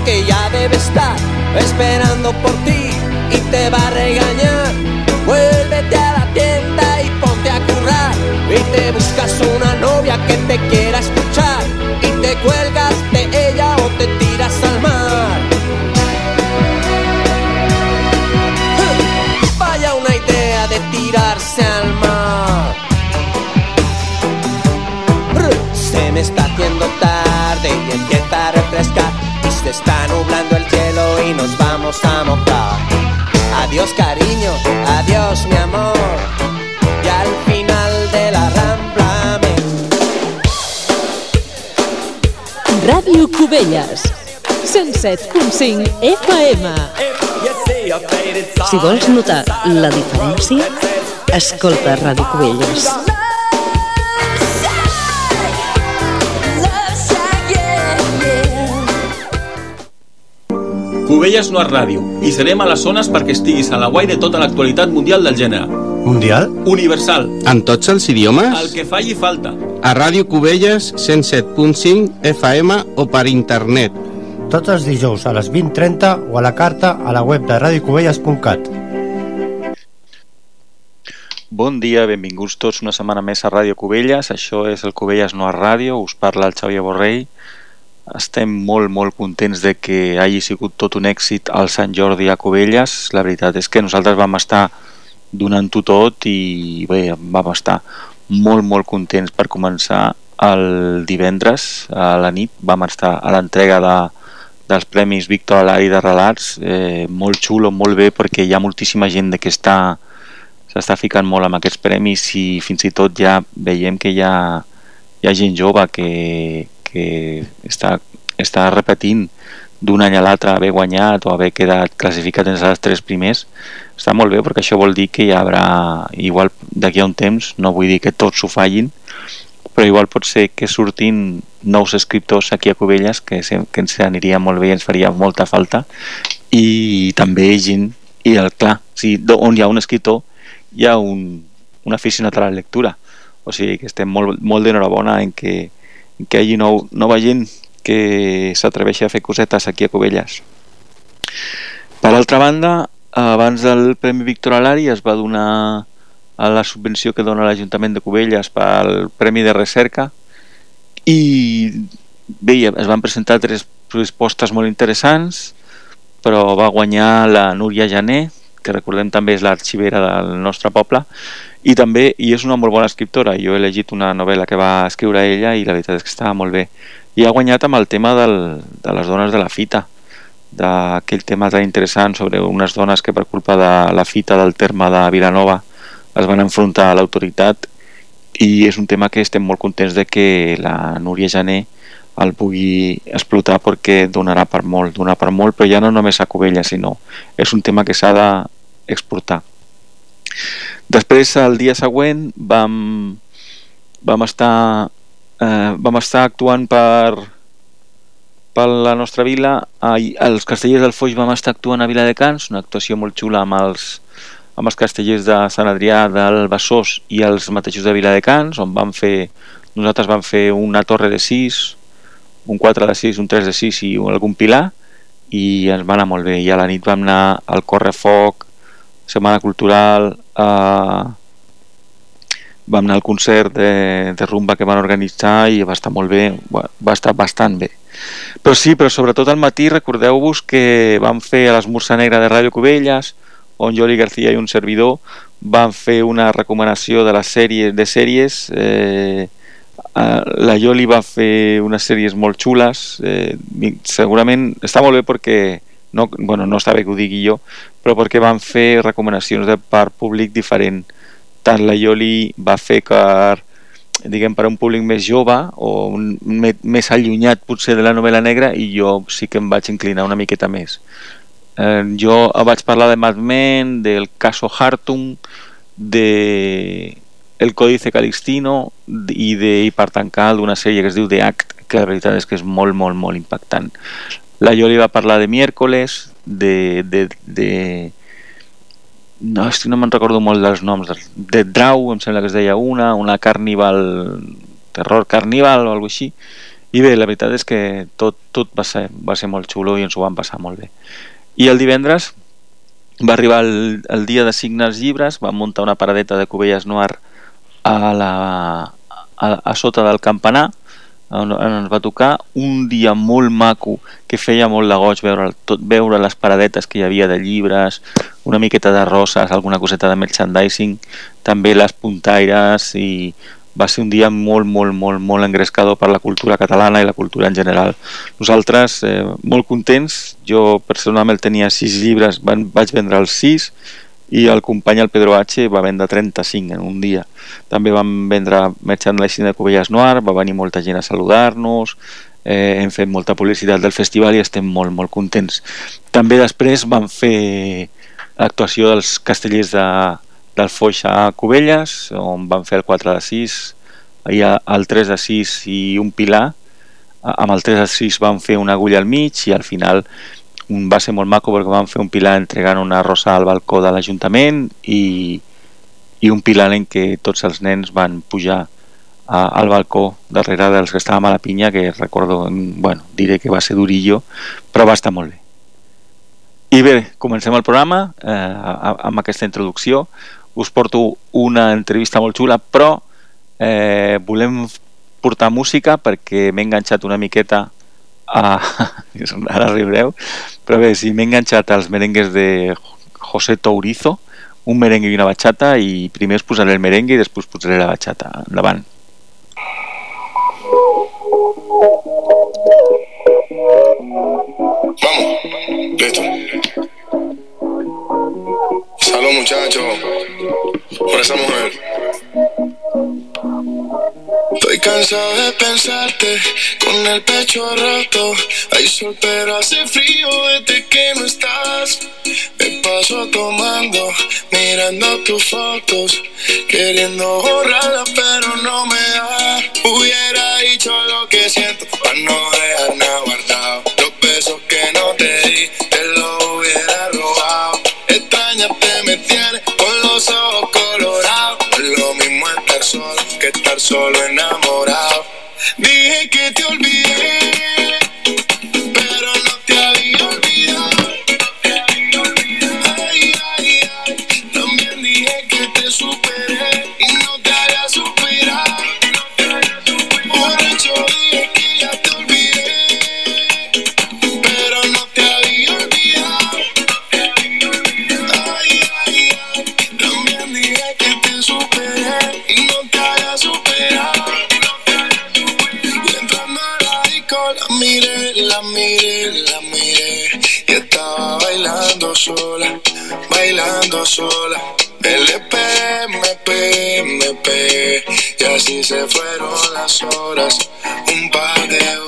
S23: Que ya debe estar esperando por ti y te va a regañar. Vuélvete a la tienda y ponte a currar. Y te buscas una novia que te quiera
S15: Ràdio Cubelles, 107.5 FM.
S4: Si vols notar la diferència, escolta Ràdio Cubelles.
S24: Cubelles no és ràdio i serem a les zones perquè estiguis a la guai de tota l'actualitat mundial del gènere.
S25: Mundial?
S24: Universal.
S25: En tots els idiomes?
S24: El que falli falta.
S25: A Ràdio Cubelles 107.5 FM o per internet.
S12: Tots els dijous a les 20.30 o a la carta a la web de radiocubelles.cat.
S26: Bon dia, benvinguts tots una setmana més a Ràdio Cubelles. Això és el Cubelles no a ràdio, us parla el Xavier Borrell. Estem molt, molt contents de que hagi sigut tot un èxit al Sant Jordi a Cubelles. La veritat és que nosaltres vam estar donant-ho tot i bé, vam estar molt, molt contents per començar el divendres a la nit. Vam estar a l'entrega de, dels Premis Víctor Alari de Relats. Eh, molt xulo, molt bé, perquè hi ha moltíssima gent que està s'està ficant molt amb aquests premis i fins i tot ja veiem que hi ha, hi ha gent jove que, que està, està repetint d'un any a l'altre haver guanyat o haver quedat classificat entre els tres primers està molt bé perquè això vol dir que hi haurà igual d'aquí a un temps no vull dir que tots s'ho fallin però igual pot ser que surtin nous escriptors aquí a Cubelles que, se- que ens aniria molt bé i ens faria molta falta i també gent i el clar, si, on hi ha un escriptor hi ha un, un aficionat a la lectura. O sigui que estem molt, molt d'enhorabona en que, en que hi hagi nou, nova gent que s'atreveixi a fer cosetes aquí a Cubelles. Per altra banda abans del Premi Víctor Alari es va donar a la subvenció que dona l'Ajuntament de Cubelles pel Premi de Recerca i bé, es van presentar tres respostes molt interessants però va guanyar la Núria Jané que recordem també és l'arxivera del nostre poble i també i és una molt bona escriptora. Jo he llegit una novel·la que va escriure ella i la veritat és que estava molt bé i ha guanyat amb el tema del, de les dones de la fita d'aquell tema tan interessant sobre unes dones que per culpa de la fita del terme de Vilanova es van enfrontar a l'autoritat i és un tema que estem molt contents de que la Núria Jané el pugui explotar perquè donarà per molt, donarà per molt, però ja no només a Cubella, sinó és un tema que s'ha d'exportar. Després, el dia següent, vam, vam estar eh, vam estar actuant per, per la nostra vila. Ai, els castellers del Foix vam estar actuant a Viladecans, una actuació molt xula amb els, amb els castellers de Sant Adrià, del Besòs i els mateixos de Viladecans, on vam fer, nosaltres vam fer una torre de 6, un 4 de 6, un 3 de 6 i algun pilar, i ens va anar molt bé. I a la nit vam anar al Correfoc, Setmana Cultural, a... vam anar al concert de, de rumba que van organitzar i va estar molt bé, va, estar bastant bé. Però sí, però sobretot al matí recordeu-vos que vam fer a l'Esmurça Negra de Ràdio Cubelles, on Joli García i un servidor van fer una recomanació de les sèries de sèries eh, eh, la Joli va fer unes sèries molt xules eh, segurament està molt bé perquè no, bueno, no està bé que ho digui jo però perquè van fer recomanacions de part públic diferent tant la Ioli va fer per diguem per a un públic més jove o un, me, més allunyat potser de la novel·la negra i jo sí que em vaig inclinar una miqueta més. Eh, jo vaig parlar de Mad Men del caso Hartung de El Códice Calixtino i, de, i per tancar d'una sèrie que es diu The Act que la veritat és que és molt, molt, molt impactant. La Ioli va parlar de Miércoles de, de, de no, és que no me'n recordo molt dels noms. De Drau, em sembla que es deia una una Carnival Terror Carnival o alguna així. I bé, la veritat és que tot, tot va, ser, va ser molt xulo i ens ho vam passar molt bé. I el divendres va arribar el, el dia de signar els llibres vam muntar una paradeta de Cubelles Noir a, la, a, a sota del campanar on on ens va tocar un dia molt maco que feia molt de goig veure, tot, veure les paradetes que hi havia de llibres una miqueta de roses, alguna coseta de merchandising també les puntaires i va ser un dia molt, molt, molt, molt engrescador per la cultura catalana i la cultura en general. Nosaltres, eh, molt contents, jo personalment tenia sis llibres, van, vaig vendre els sis i el company el Pedro H va vendre 35 en un dia. També vam vendre merchandising de Cubelles Noir, va venir molta gent a saludar-nos, eh, hem fet molta publicitat del festival i estem molt, molt contents. També després vam fer l'actuació dels castellers de, del Foix a Cubelles, on van fer el 4 de 6, hi ha el 3 de 6 i un pilar, amb el 3 de 6 van fer una agulla al mig i al final va ser molt maco perquè van fer un pilar entregant una rosa al balcó de l'Ajuntament i, i un pilar en què tots els nens van pujar a, al balcó darrere dels que estàvem a la pinya que recordo, mm, bueno, diré que va ser durillo però va estar molt bé. I bé, comencem el programa eh, amb aquesta introducció. Us porto una entrevista molt xula però eh, volem portar música perquè m'he enganxat una miqueta a... ara riureu però bé, sí, m'he enganxat als merengues de José Tourizo un merengue i una bachata i primer us posaré el merengue i després posaré la bachata endavant
S27: Vamos, listo. Salud muchachos, por esa mujer. Estoy cansado de pensarte con el pecho roto. Hay sol pero hace frío desde que no estás. Me paso tomando, mirando tus fotos, queriendo borrarlas pero no me da. Hubiera dicho lo que siento para no solo enamorado. Dije que te olvidé, miré, la miré, la miré. Y estaba bailando sola, bailando sola. LP, MP, MP. Y así se fueron las horas, un par de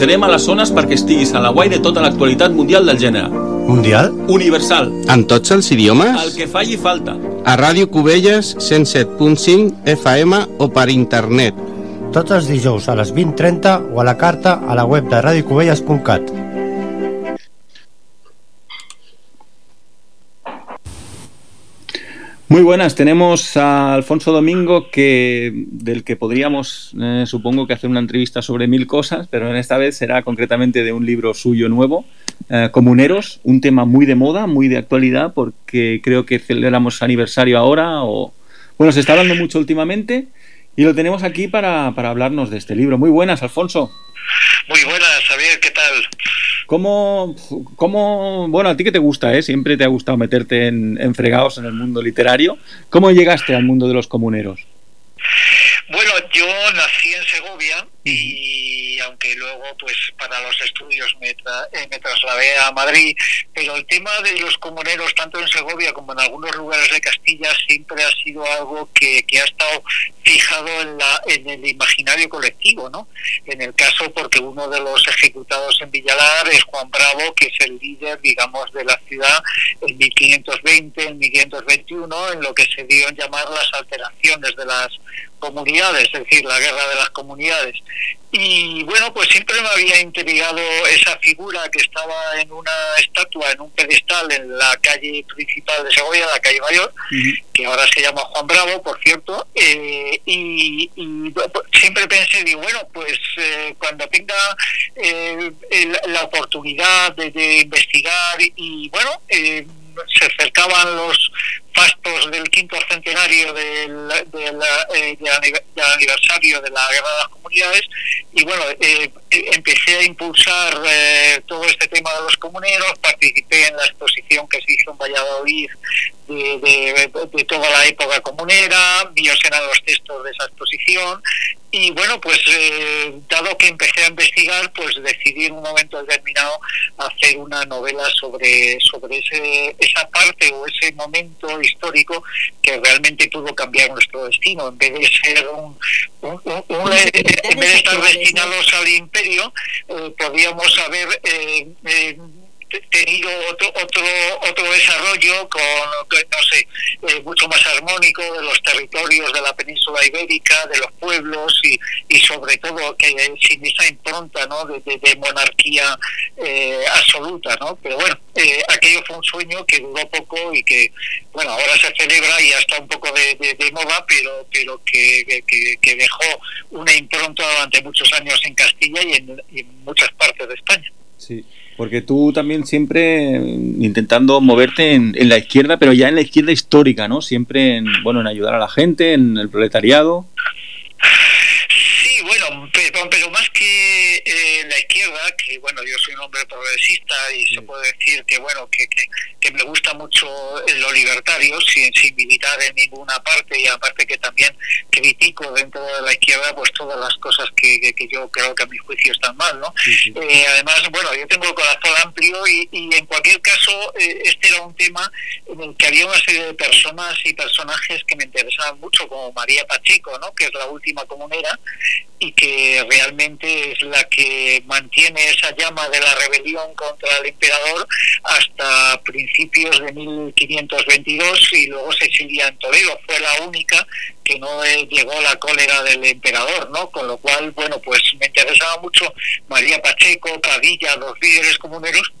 S26: serem a les zones perquè estiguis a la guai de tota l'actualitat mundial del gènere.
S25: Mundial?
S26: Universal.
S25: En tots els idiomes?
S26: El que falli falta.
S25: A Ràdio Cubelles 107.5 FM o per internet.
S12: Tots els dijous a les 20.30 o a la carta a la web de radiocubelles.cat.
S26: Muy buenas, tenemos a Alfonso Domingo que del que podríamos eh, supongo que hacer una entrevista sobre mil cosas, pero en esta vez será concretamente de un libro suyo nuevo, eh, Comuneros, un tema muy de moda, muy de actualidad, porque creo que celebramos aniversario ahora o bueno, se está hablando mucho últimamente y lo tenemos aquí para, para hablarnos de este libro. Muy buenas, Alfonso.
S28: Muy buenas, Javier, ¿qué tal?
S26: ¿Cómo, cómo, bueno, a ti que te gusta, ¿eh? Siempre te ha gustado meterte en, en fregados en el mundo literario. ¿Cómo llegaste al mundo de los comuneros?
S28: Bueno, yo nací en Segovia y aunque luego pues para los estudios me, tra- eh, me trasladé a Madrid, pero el tema de los comuneros tanto en Segovia como en algunos lugares de Castilla siempre ha sido algo que, que ha estado fijado en, la, en el imaginario colectivo, ¿no? En el caso porque uno de los ejecutados en Villalar es Juan Bravo, que es el líder, digamos, de la ciudad en 1520, en 1521, en lo que se dio en llamar las alteraciones de las comunidades, es decir, la guerra de las comunidades. Y bueno, pues siempre me había intrigado esa figura que estaba en una estatua, en un pedestal en la calle principal de Segovia, la calle Mayor, que ahora se llama Juan Bravo, por cierto, eh, y, y siempre pensé, digo, bueno, pues eh, cuando tenga eh, el- la oportunidad de, de investigar y bueno, eh, se acercaban los fastos del quinto centenario del, del, del anive- del aniversario de la Guerra de las Comunidades y bueno, eh, eh, empecé a impulsar eh, todo este tema de los comuneros, participé en la exposición que se hizo en Valladolid de, de- toda la época comunera, míos eran los textos de esa exposición y bueno, pues eh, dado que empecé a investigar, pues decidí en un momento determinado hacer una novela sobre, sobre ese, esa parte o ese momento histórico que realmente pudo cambiar nuestro destino. En vez de ser un, un- un- un- en vez de estar destinados al imperio, eh, podíamos haber eh, eh, tenido otro otro otro desarrollo con, no sé eh, mucho más armónico de los territorios de la península ibérica de los pueblos y, y sobre todo que sin esa impronta ¿no? de, de- monarquía eh, absoluta no pero bueno eh, aquello fue un sueño que duró poco y que bueno ahora se celebra y ya está un poco de, de- moda pero pero que- que- que dejó una impronta durante muchos años en Castilla y en, y en muchas partes de España
S26: Sí. Porque tú también siempre eh, intentando moverte en, en la izquierda, pero ya en la izquierda histórica, ¿no? Siempre en, bueno, en ayudar a la gente, en el proletariado.
S28: Bueno, pero, pero más que eh, la izquierda, que bueno, yo soy un hombre progresista y se puede decir que bueno, que, que, que me gusta mucho lo libertario, sin, sin militar en ninguna parte y aparte que también critico dentro de la izquierda pues todas las cosas que, que, que yo creo que a mi juicio están mal, ¿no? Eh, además, bueno, yo tengo el corazón amplio y, y en cualquier caso eh, este era un tema en el que había una serie de personas y personajes que me interesaban mucho, como María Pacheco, ¿no? que es la última comunera y que realmente es la que mantiene esa llama de la rebelión contra el emperador hasta principios de 1522 y luego se exilia en Toledo. Fue la única que no llegó la cólera del emperador, ¿no? Con lo cual, bueno, pues me interesaba mucho María Pacheco, Padilla, los líderes comuneros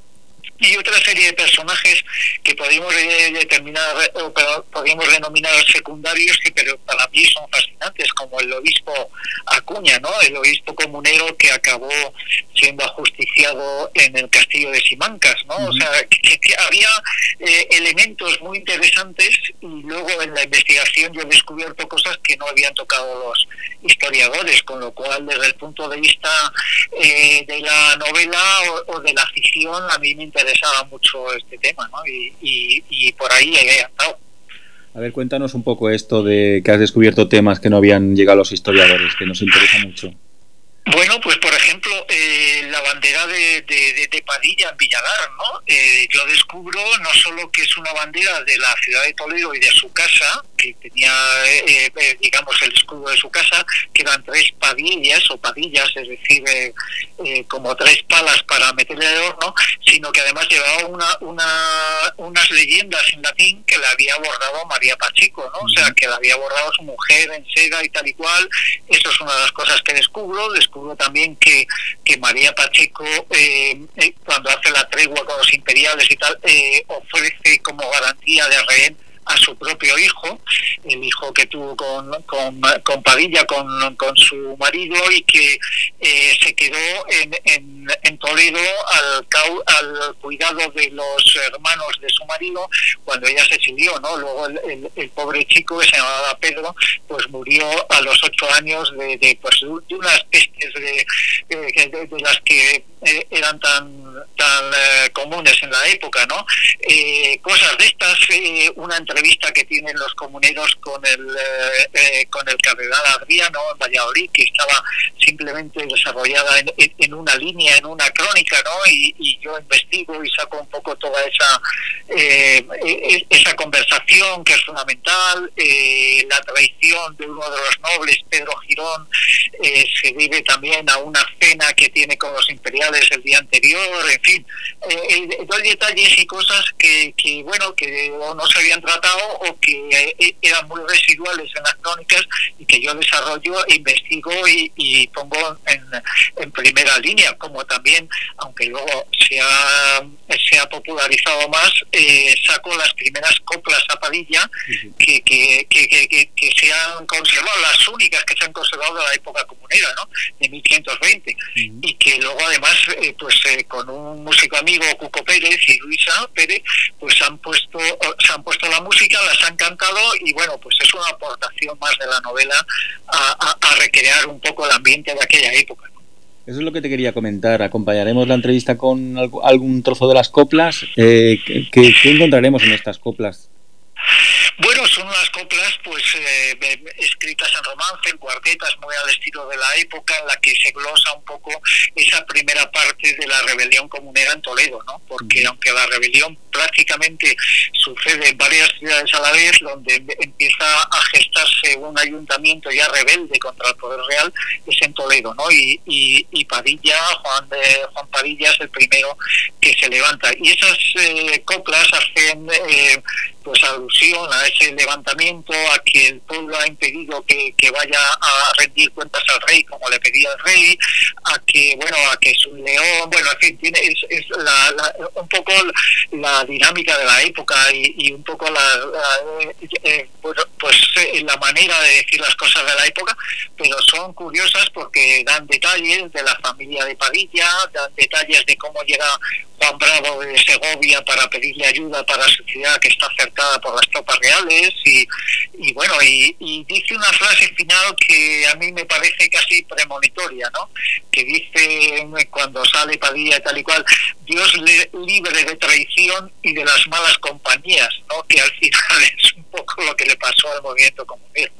S28: y otra serie de personajes que podemos eh, determinar o podríamos denominar secundarios que pero para mí son fascinantes como el obispo Acuña no el obispo comunero que acabó siendo ajusticiado en el castillo de Simancas no o sea que, que había eh, elementos muy interesantes y luego en la investigación yo he descubierto cosas que no habían tocado los historiadores con lo cual desde el punto de vista eh, de la novela o, o de la ficción a mí me interesaba mucho este tema ¿no? y, y, y por ahí he andado
S24: A ver, cuéntanos un poco esto de que has descubierto temas que no habían llegado los historiadores, que nos interesa mucho.
S28: Bueno, pues por ejemplo, eh, la bandera de, de, de- de Padilla en Villagar, ¿no? Eh, yo descubro no solo que es una bandera de la ciudad de Toledo y de su casa, que tenía, eh, eh, digamos, el escudo de su casa, que eran tres padillas o padillas, es decir, eh, eh, como tres palas para meterle al horno, sino que además llevaba una, una, unas leyendas en latín que le había bordado María Pacheco, ¿no? O sea, que le había bordado su mujer en seda y tal y cual. Eso es una de las cosas que descubro. Descubro también que, que María Pacheco, eh, eh, cuando hace la tregua con los imperiales y tal, eh, ofrece como garantía de rehén a su propio hijo, el hijo que tuvo con, con, con Padilla, con, con su marido, y que eh, se quedó en, en, en Toledo al, cau- al cuidado de los hermanos de su marido cuando ella se exilió, ¿no? Luego el, el- el pobre chico que se llamaba Pedro, pues murió a los ocho años de, de, pues, de unas pestes de, eh, de- de las que eh, eran tan tan eh, comunes en la época, ¿no? Eh, cosas de estas, eh, una entrevista que tienen los comuneros con el eh, eh, con el cardenal Adriano en Valladolid, que estaba simplemente desarrollada en, en- una línea, en una crónica, ¿no? Y, y yo investigo y saco un poco toda esa eh, eh, esa conversación que es fundamental, eh, la traición de uno de los nobles, Pedro Girón, eh, se debe también a una cena que tiene con los imperiales el día anterior, en fin, eh, doy detalles y cosas que, que, bueno, que no se habían tratado o que eh, eran muy residuales en las crónicas y que yo desarrollo, investigo y, y pongo en, en primera línea, como también, aunque luego se ha, se ha popularizado más, eh, saco las primeras coplas a Padilla que, que, que, que, que- que se han conservado, las únicas que se han conservado de la época comunera, ¿no? de 1520, y que luego además, eh, pues eh, con un músico amigo, Cuco Pérez y Luisa Pérez, pues han puesto, se han puesto la música, las han cantado y bueno, pues es una aportación más de la novela a, a- recrear un poco el ambiente de aquella época.
S24: Eso es lo que te quería comentar. Acompañaremos la entrevista con algún trozo de las coplas. Eh, ¿qué, qué- qué encontraremos en estas coplas?
S28: Bueno, son unas coplas pues eh, escritas en romance, en cuartetas, muy al estilo de la época, en la que se glosa un poco esa primera parte de la rebelión comunera en Toledo, ¿no? Porque aunque la rebelión prácticamente sucede en varias ciudades a la vez, donde em- empieza a gestarse un ayuntamiento ya rebelde contra el poder real, es en Toledo, ¿no? Y, y, y Padilla, Juan, de, Juan Padilla es el primero que se levanta. Y esas eh, coplas hacen eh, pues alusión a ese levantamiento, a que el pueblo ha impedido que, que vaya a rendir cuentas al rey como le pedía el rey, a que bueno, a que es un león, bueno, en fin, tiene, es, es la, la- un poco la dinámica de la época y, y un poco la, la, eh, eh, bueno, pues eh, la manera de decir las cosas de la época, pero son curiosas porque dan detalles de la familia de Padilla, dan detalles de cómo llega Juan Bravo de Segovia para pedirle ayuda para su ciudad que está cercada por las tropas reales y, y bueno, y, dice una frase final que a mí me parece casi premonitoria, ¿no? Que dice eh, cuando sale Padilla tal y cual, Dios le libre de traición y de las malas compañías, ¿no? Que al final es un poco lo que le pasó al movimiento comunista.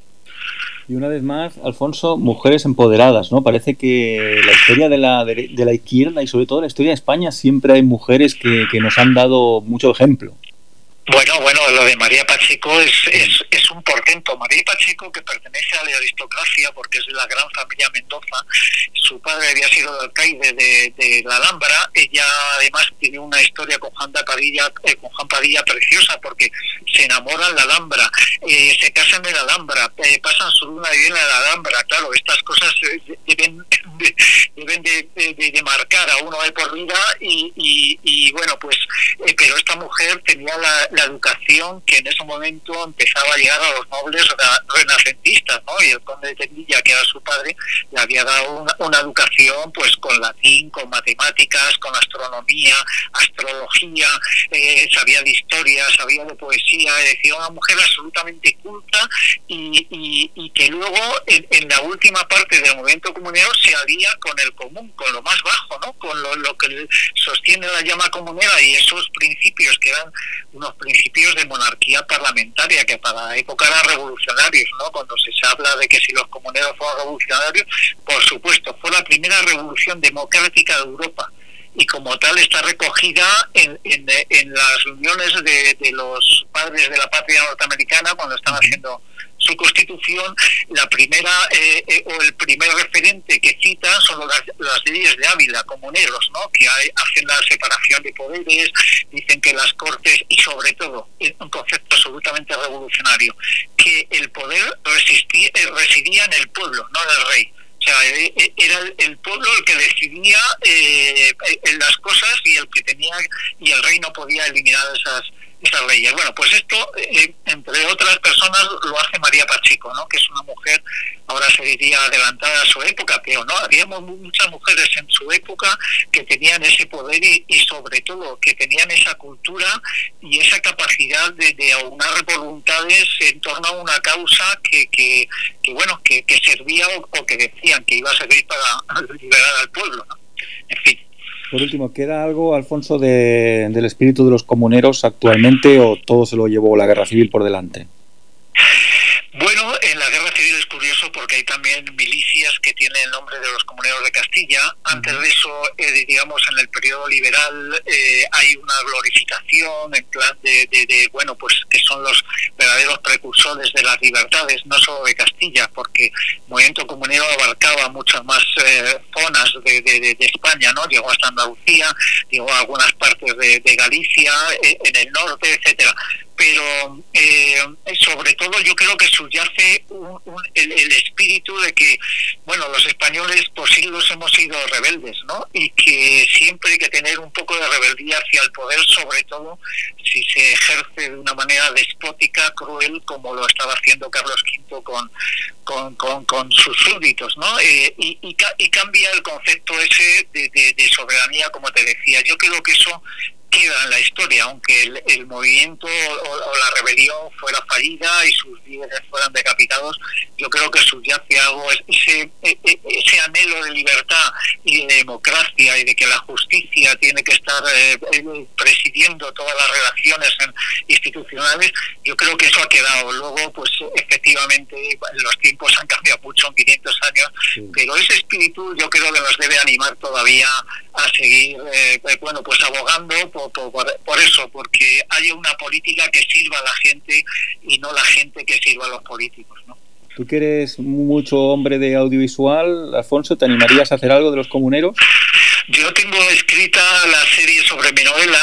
S24: Y una vez más, Alfonso, mujeres empoderadas, ¿no? Parece que la historia de la, dere- de la izquierda y sobre todo la historia de España siempre hay mujeres que nos han dado mucho ejemplo.
S28: Bueno, bueno, lo de María Pacheco es, es, es un portento. María Pacheco, que pertenece a la aristocracia porque es de la gran familia Mendoza, su padre había sido el alcaide de, de la Alhambra. Ella además tiene una historia con Juan, Padilla, eh, con Juan Padilla preciosa porque se enamora en la Alhambra, eh, se casan en la Alhambra, eh, pasan su luna de miel en la Alhambra. Claro, estas cosas eh, deben, de, deben de, de- de- de marcar a uno de por vida y, y- y, bueno, pues, eh, pero esta mujer tenía la, la educación que en ese momento empezaba a llegar a los nobles rena- renacentistas, ¿no? Y el conde de Tendilla, que era su padre, le había dado una, una educación pues con latín, con matemáticas, con astronomía, astrología, eh, sabía de historia, sabía de poesía, es decir, una mujer absolutamente culta y, y- y que luego en, en la última parte del movimiento comunero se alía con el común, con lo más bajo, ¿no? con lo, lo que sostiene la llama comunera y esos principios que eran unos principios de monarquía parlamentaria que para la época eran revolucionarios, ¿no? cuando se habla de que si los comuneros fueron revolucionarios, por supuesto, fue la primera revolución democrática de Europa y como tal está recogida en, en- en las reuniones de, de los padres de la patria norteamericana cuando están haciendo su constitución, la primera eh, eh, o el primer referente que citan son las, leyes de Ávila, comuneros, ¿no? que hacen la separación de poderes, dicen que las cortes y sobre todo, un concepto absolutamente revolucionario, que el poder resistía, eh, residía en el pueblo, no en el rey. O sea, eh, era el- pueblo el que decidía eh, las cosas y el que tenía y el rey no podía eliminar esas esas leyes. Bueno, pues esto, eh, entre otras personas, lo hace María Pacheco, ¿no? que es una mujer, ahora se diría adelantada a su época, pero no, habíamos muchas mujeres en su época que tenían ese poder y, sobre todo que tenían esa cultura y esa capacidad de, aunar voluntades en torno a una causa que, que, bueno, que, que servía o, que decían que iba a servir para liberar al pueblo. En fin.
S24: Por último, ¿queda algo, Alfonso, de- del espíritu de los comuneros actualmente o todo se lo llevó la guerra civil por delante?
S28: Bueno, en la guerra civil es curioso porque hay también milicias que tienen el nombre de los comuneros de Castilla. Antes de eso, eh, digamos, en el periodo liberal eh, hay una glorificación en plan de, de- de, bueno, pues que son los verdaderos precursores de las libertades, no solo de Castilla, porque el movimiento comunero abarcaba muchas más eh, zonas de, de- de- de España, ¿no? Llegó hasta Andalucía, llegó a algunas partes de, de Galicia, eh, en el norte, etcétera pero eh, sobre todo yo creo que subyace un- un- el, el espíritu de que, bueno, los españoles por siglos hemos sido rebeldes, ¿no? Y que siempre hay que tener un poco de rebeldía hacia el poder, sobre todo si se ejerce de una manera despótica, cruel, como lo estaba haciendo Carlos V con, sus súbditos, ¿no? Eh, y, y, y cambia el concepto ese de soberanía, como te decía. Yo creo que eso queda en la historia, aunque el, el movimiento o, o la rebelión fuera fallida y sus líderes fueran decapitados, yo creo que subyace algo, es- ese, e- e- ese anhelo de libertad y de democracia y de que la justicia tiene que estar eh, eh, presidiendo todas las relaciones institucionales, yo creo que eso ha quedado. Luego, pues efectivamente, los tiempos han cambiado mucho en 500 años, pero ese espíritu yo creo que nos debe animar todavía a seguir, eh, eh, bueno, pues abogando por, por, por- por eso, porque haya una política que sirva a la gente y no la gente que sirva a los políticos, ¿no?
S24: Tú que eres mucho hombre de audiovisual, Alfonso, ¿te animarías a hacer algo de los comuneros?
S28: Yo tengo escrita la serie sobre mi novela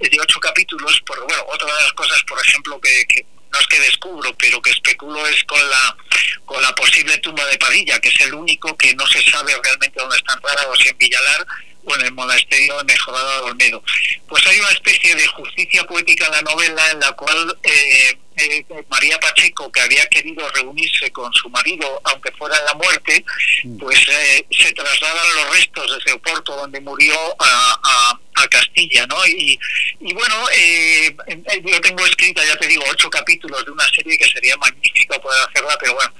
S28: de ocho capítulos, porque bueno, otra de las cosas, por ejemplo, que, que no es que descubro, pero que especulo es con la con la posible tumba de Padilla, que es el único que no se sabe realmente dónde está enterrado, si en Villalar o en el monasterio de Mejorada de Olmedo. Pues hay una especie de justicia poética en la novela en la cual eh, eh, María Pacheco, que había querido reunirse con su marido, aunque fuera en la muerte, pues eh, se trasladan los restos de Oporto, donde murió, a, a- a Castilla, ¿no? Y, y bueno, eh, yo tengo escrita, ya te digo, ocho capítulos de una serie que sería magnífico poder hacerla, pero bueno,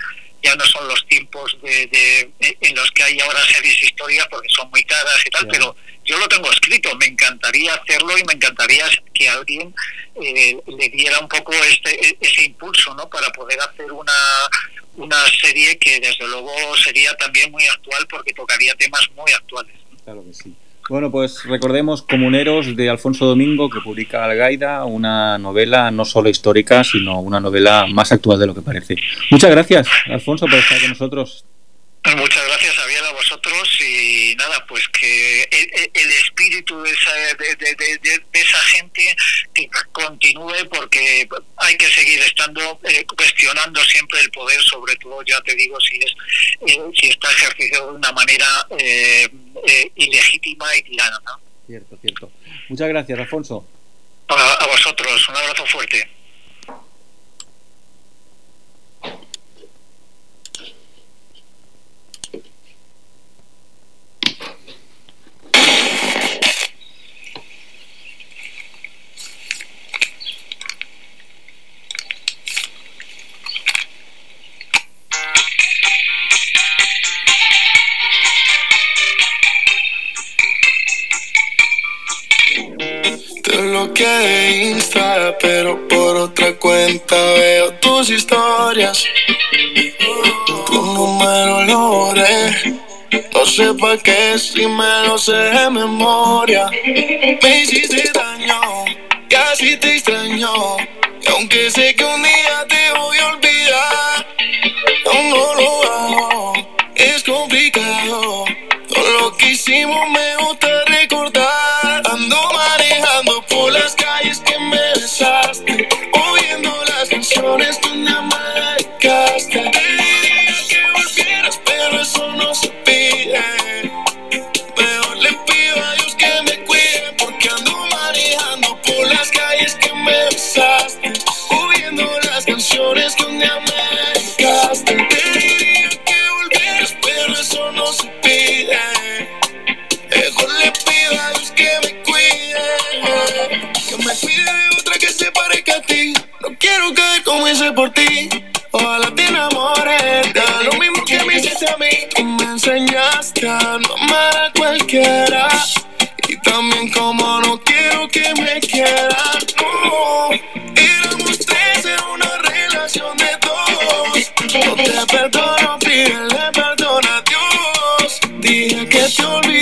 S28: ya no son los tiempos de, de- en los que hay ahora series historias porque son muy caras y tal, pero yo lo tengo escrito, me encantaría hacerlo y me encantaría que alguien eh, le diera un poco este, e- ese impulso, ¿no? Para poder hacer una, una serie que desde luego sería también muy actual porque tocaría temas muy actuales.
S24: Claro que sí. Bueno, pues recordemos Comuneros de Alfonso Domingo, que publica Algaida, una novela no solo histórica, sino una novela más actual de lo que parece. Muchas gracias, Alfonso, por estar con nosotros.
S28: Muchas gracias, Javier, a vosotros y nada, pues que el, espíritu de esa, de, de- de- esa gente que continúe porque hay que seguir estando eh, cuestionando siempre el poder, sobre todo, ya te digo, si es eh, si está ejercido de una manera eh, eh, ilegítima y tirana. ¿no?
S24: Cierto, cierto. Muchas gracias, Alfonso.
S28: A, a vosotros, un abrazo fuerte.
S27: Te bloqueé de Insta, pero por otra cuenta veo tus historias. Tu número lo borré. No sé pa' qué si me lo sé de memoria. Me hiciste daño, casi te extraño. Y aunque sé que un día te voy a olvidar, aún no lo hago. Es complicado. Todo lo que hicimos me gusta las calles que me besaste. Oyendo las canciones que una dedicaste. Te diría que volvieras, pero eso no se pide. Mejor le pido a Dios que me cuide. Porque ando manejando por las calles que me besaste. Oyendo las canciones que un día De otra que se parezca a ti. No quiero caer como hice por ti. Ojalá te enamores. Da lo mismo que me hiciste a mí. Tú me enseñaste a no amar a cualquiera. Y también como no quiero que me quieran. No, éramos tres en una relación de dos. No te perdono, pídele perdón a Dios. Dije que te olvidé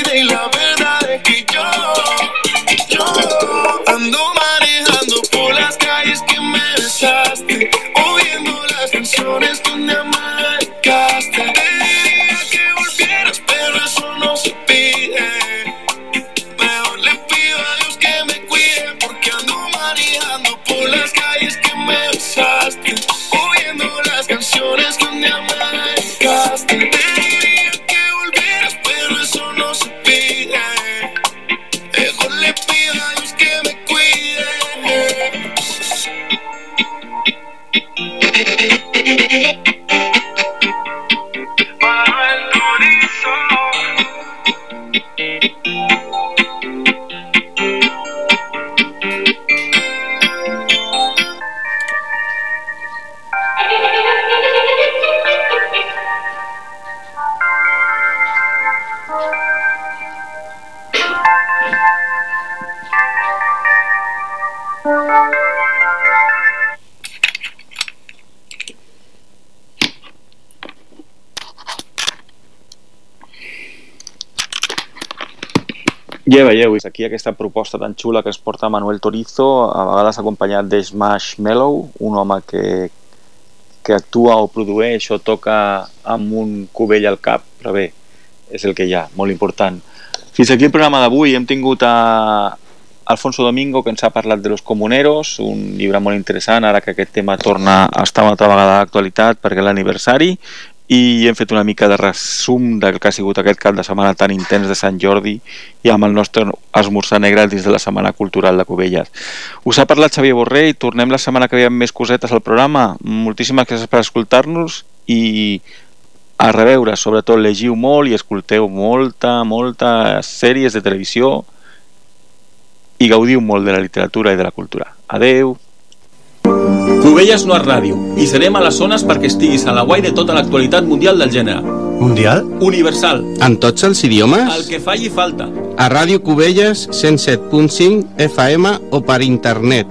S27: por las calles que me besaste, oyendo las canciones me dedicaste. Te diría que volvieras, pero eso no se pide. Mejor le pido a Dios que me cuide porque ando manejando por las calles que me besaste, oyendo las canciones que un Bajo el horizonte.
S26: Ja veieu, és aquí aquesta proposta tan xula que es porta Manuel Torizo, a vegades acompanyat de Smash Mellow, un home que, que actua o produeix o toca amb un cubell al cap, però bé, és el que hi ha, molt important. Fins aquí el programa d'avui. Hem tingut a Alfonso Domingo, que ens ha parlat de Los Comuneros, un llibre molt interessant, ara que aquest tema torna a estar una altra vegada d'actualitat perquè l'aniversari, i hem fet una mica de resum del que ha sigut aquest cap de setmana tan intens de Sant Jordi i amb el nostre esmorzar negre dins de la Setmana Cultural de Cubelles. Us ha parlat Xavier Borrell, tornem la setmana que ve amb més cosetes al programa. Moltíssimes gràcies per escoltar-nos i a reveure, sobretot llegiu molt i escolteu molta, molta sèries de televisió i gaudiu molt de la literatura i de la cultura. Adeu!
S24: Cubelles no és ràdio i serem a les zones perquè estiguis a la guai de tota l'actualitat mundial del gènere.
S25: Mundial?
S24: Universal,
S25: En tots els idiomes?
S24: el que falli falta.
S25: A Ràdio Cubelles 107.5 FM o per internet.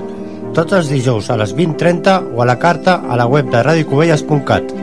S12: Tots els dijous a les 20.30 o a la carta a la web de radiocubelles.cat.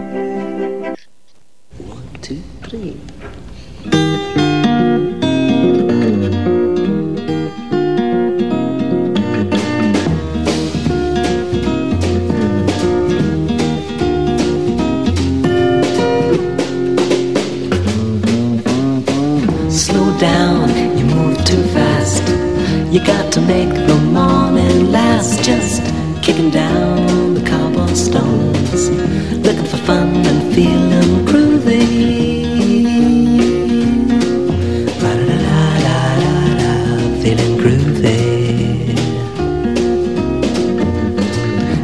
S29: was just kicking down the cobblestones, looking for fun and feeling groovy. Ba-da-da-da-da-da, feeling groovy.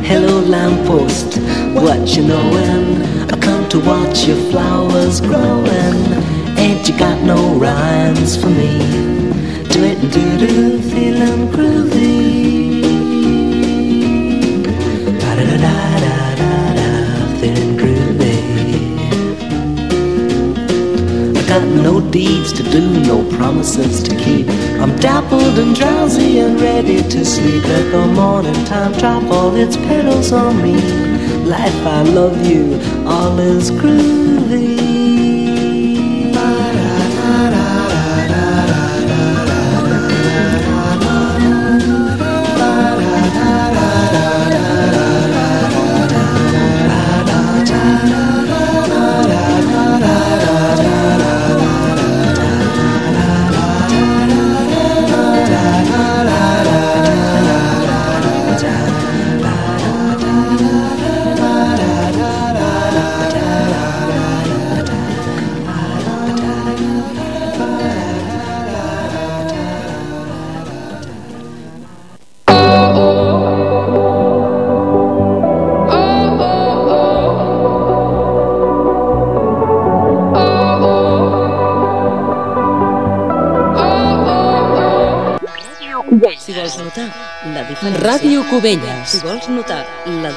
S29: Hello, lamppost, what you knowin'? I come to watch your flowers growin'. Ain't you got no rhymes for me? Do it do do, feeling groovy. Ba-da-da-da-da-da, feeling groovy. I got no deeds to do, no promises to keep. I'm dappled and drowsy and ready to sleep. Let the morning time drop all its petals on me. Life, I love you, all is groovy.
S15: Cubelles.
S4: Si vols notar la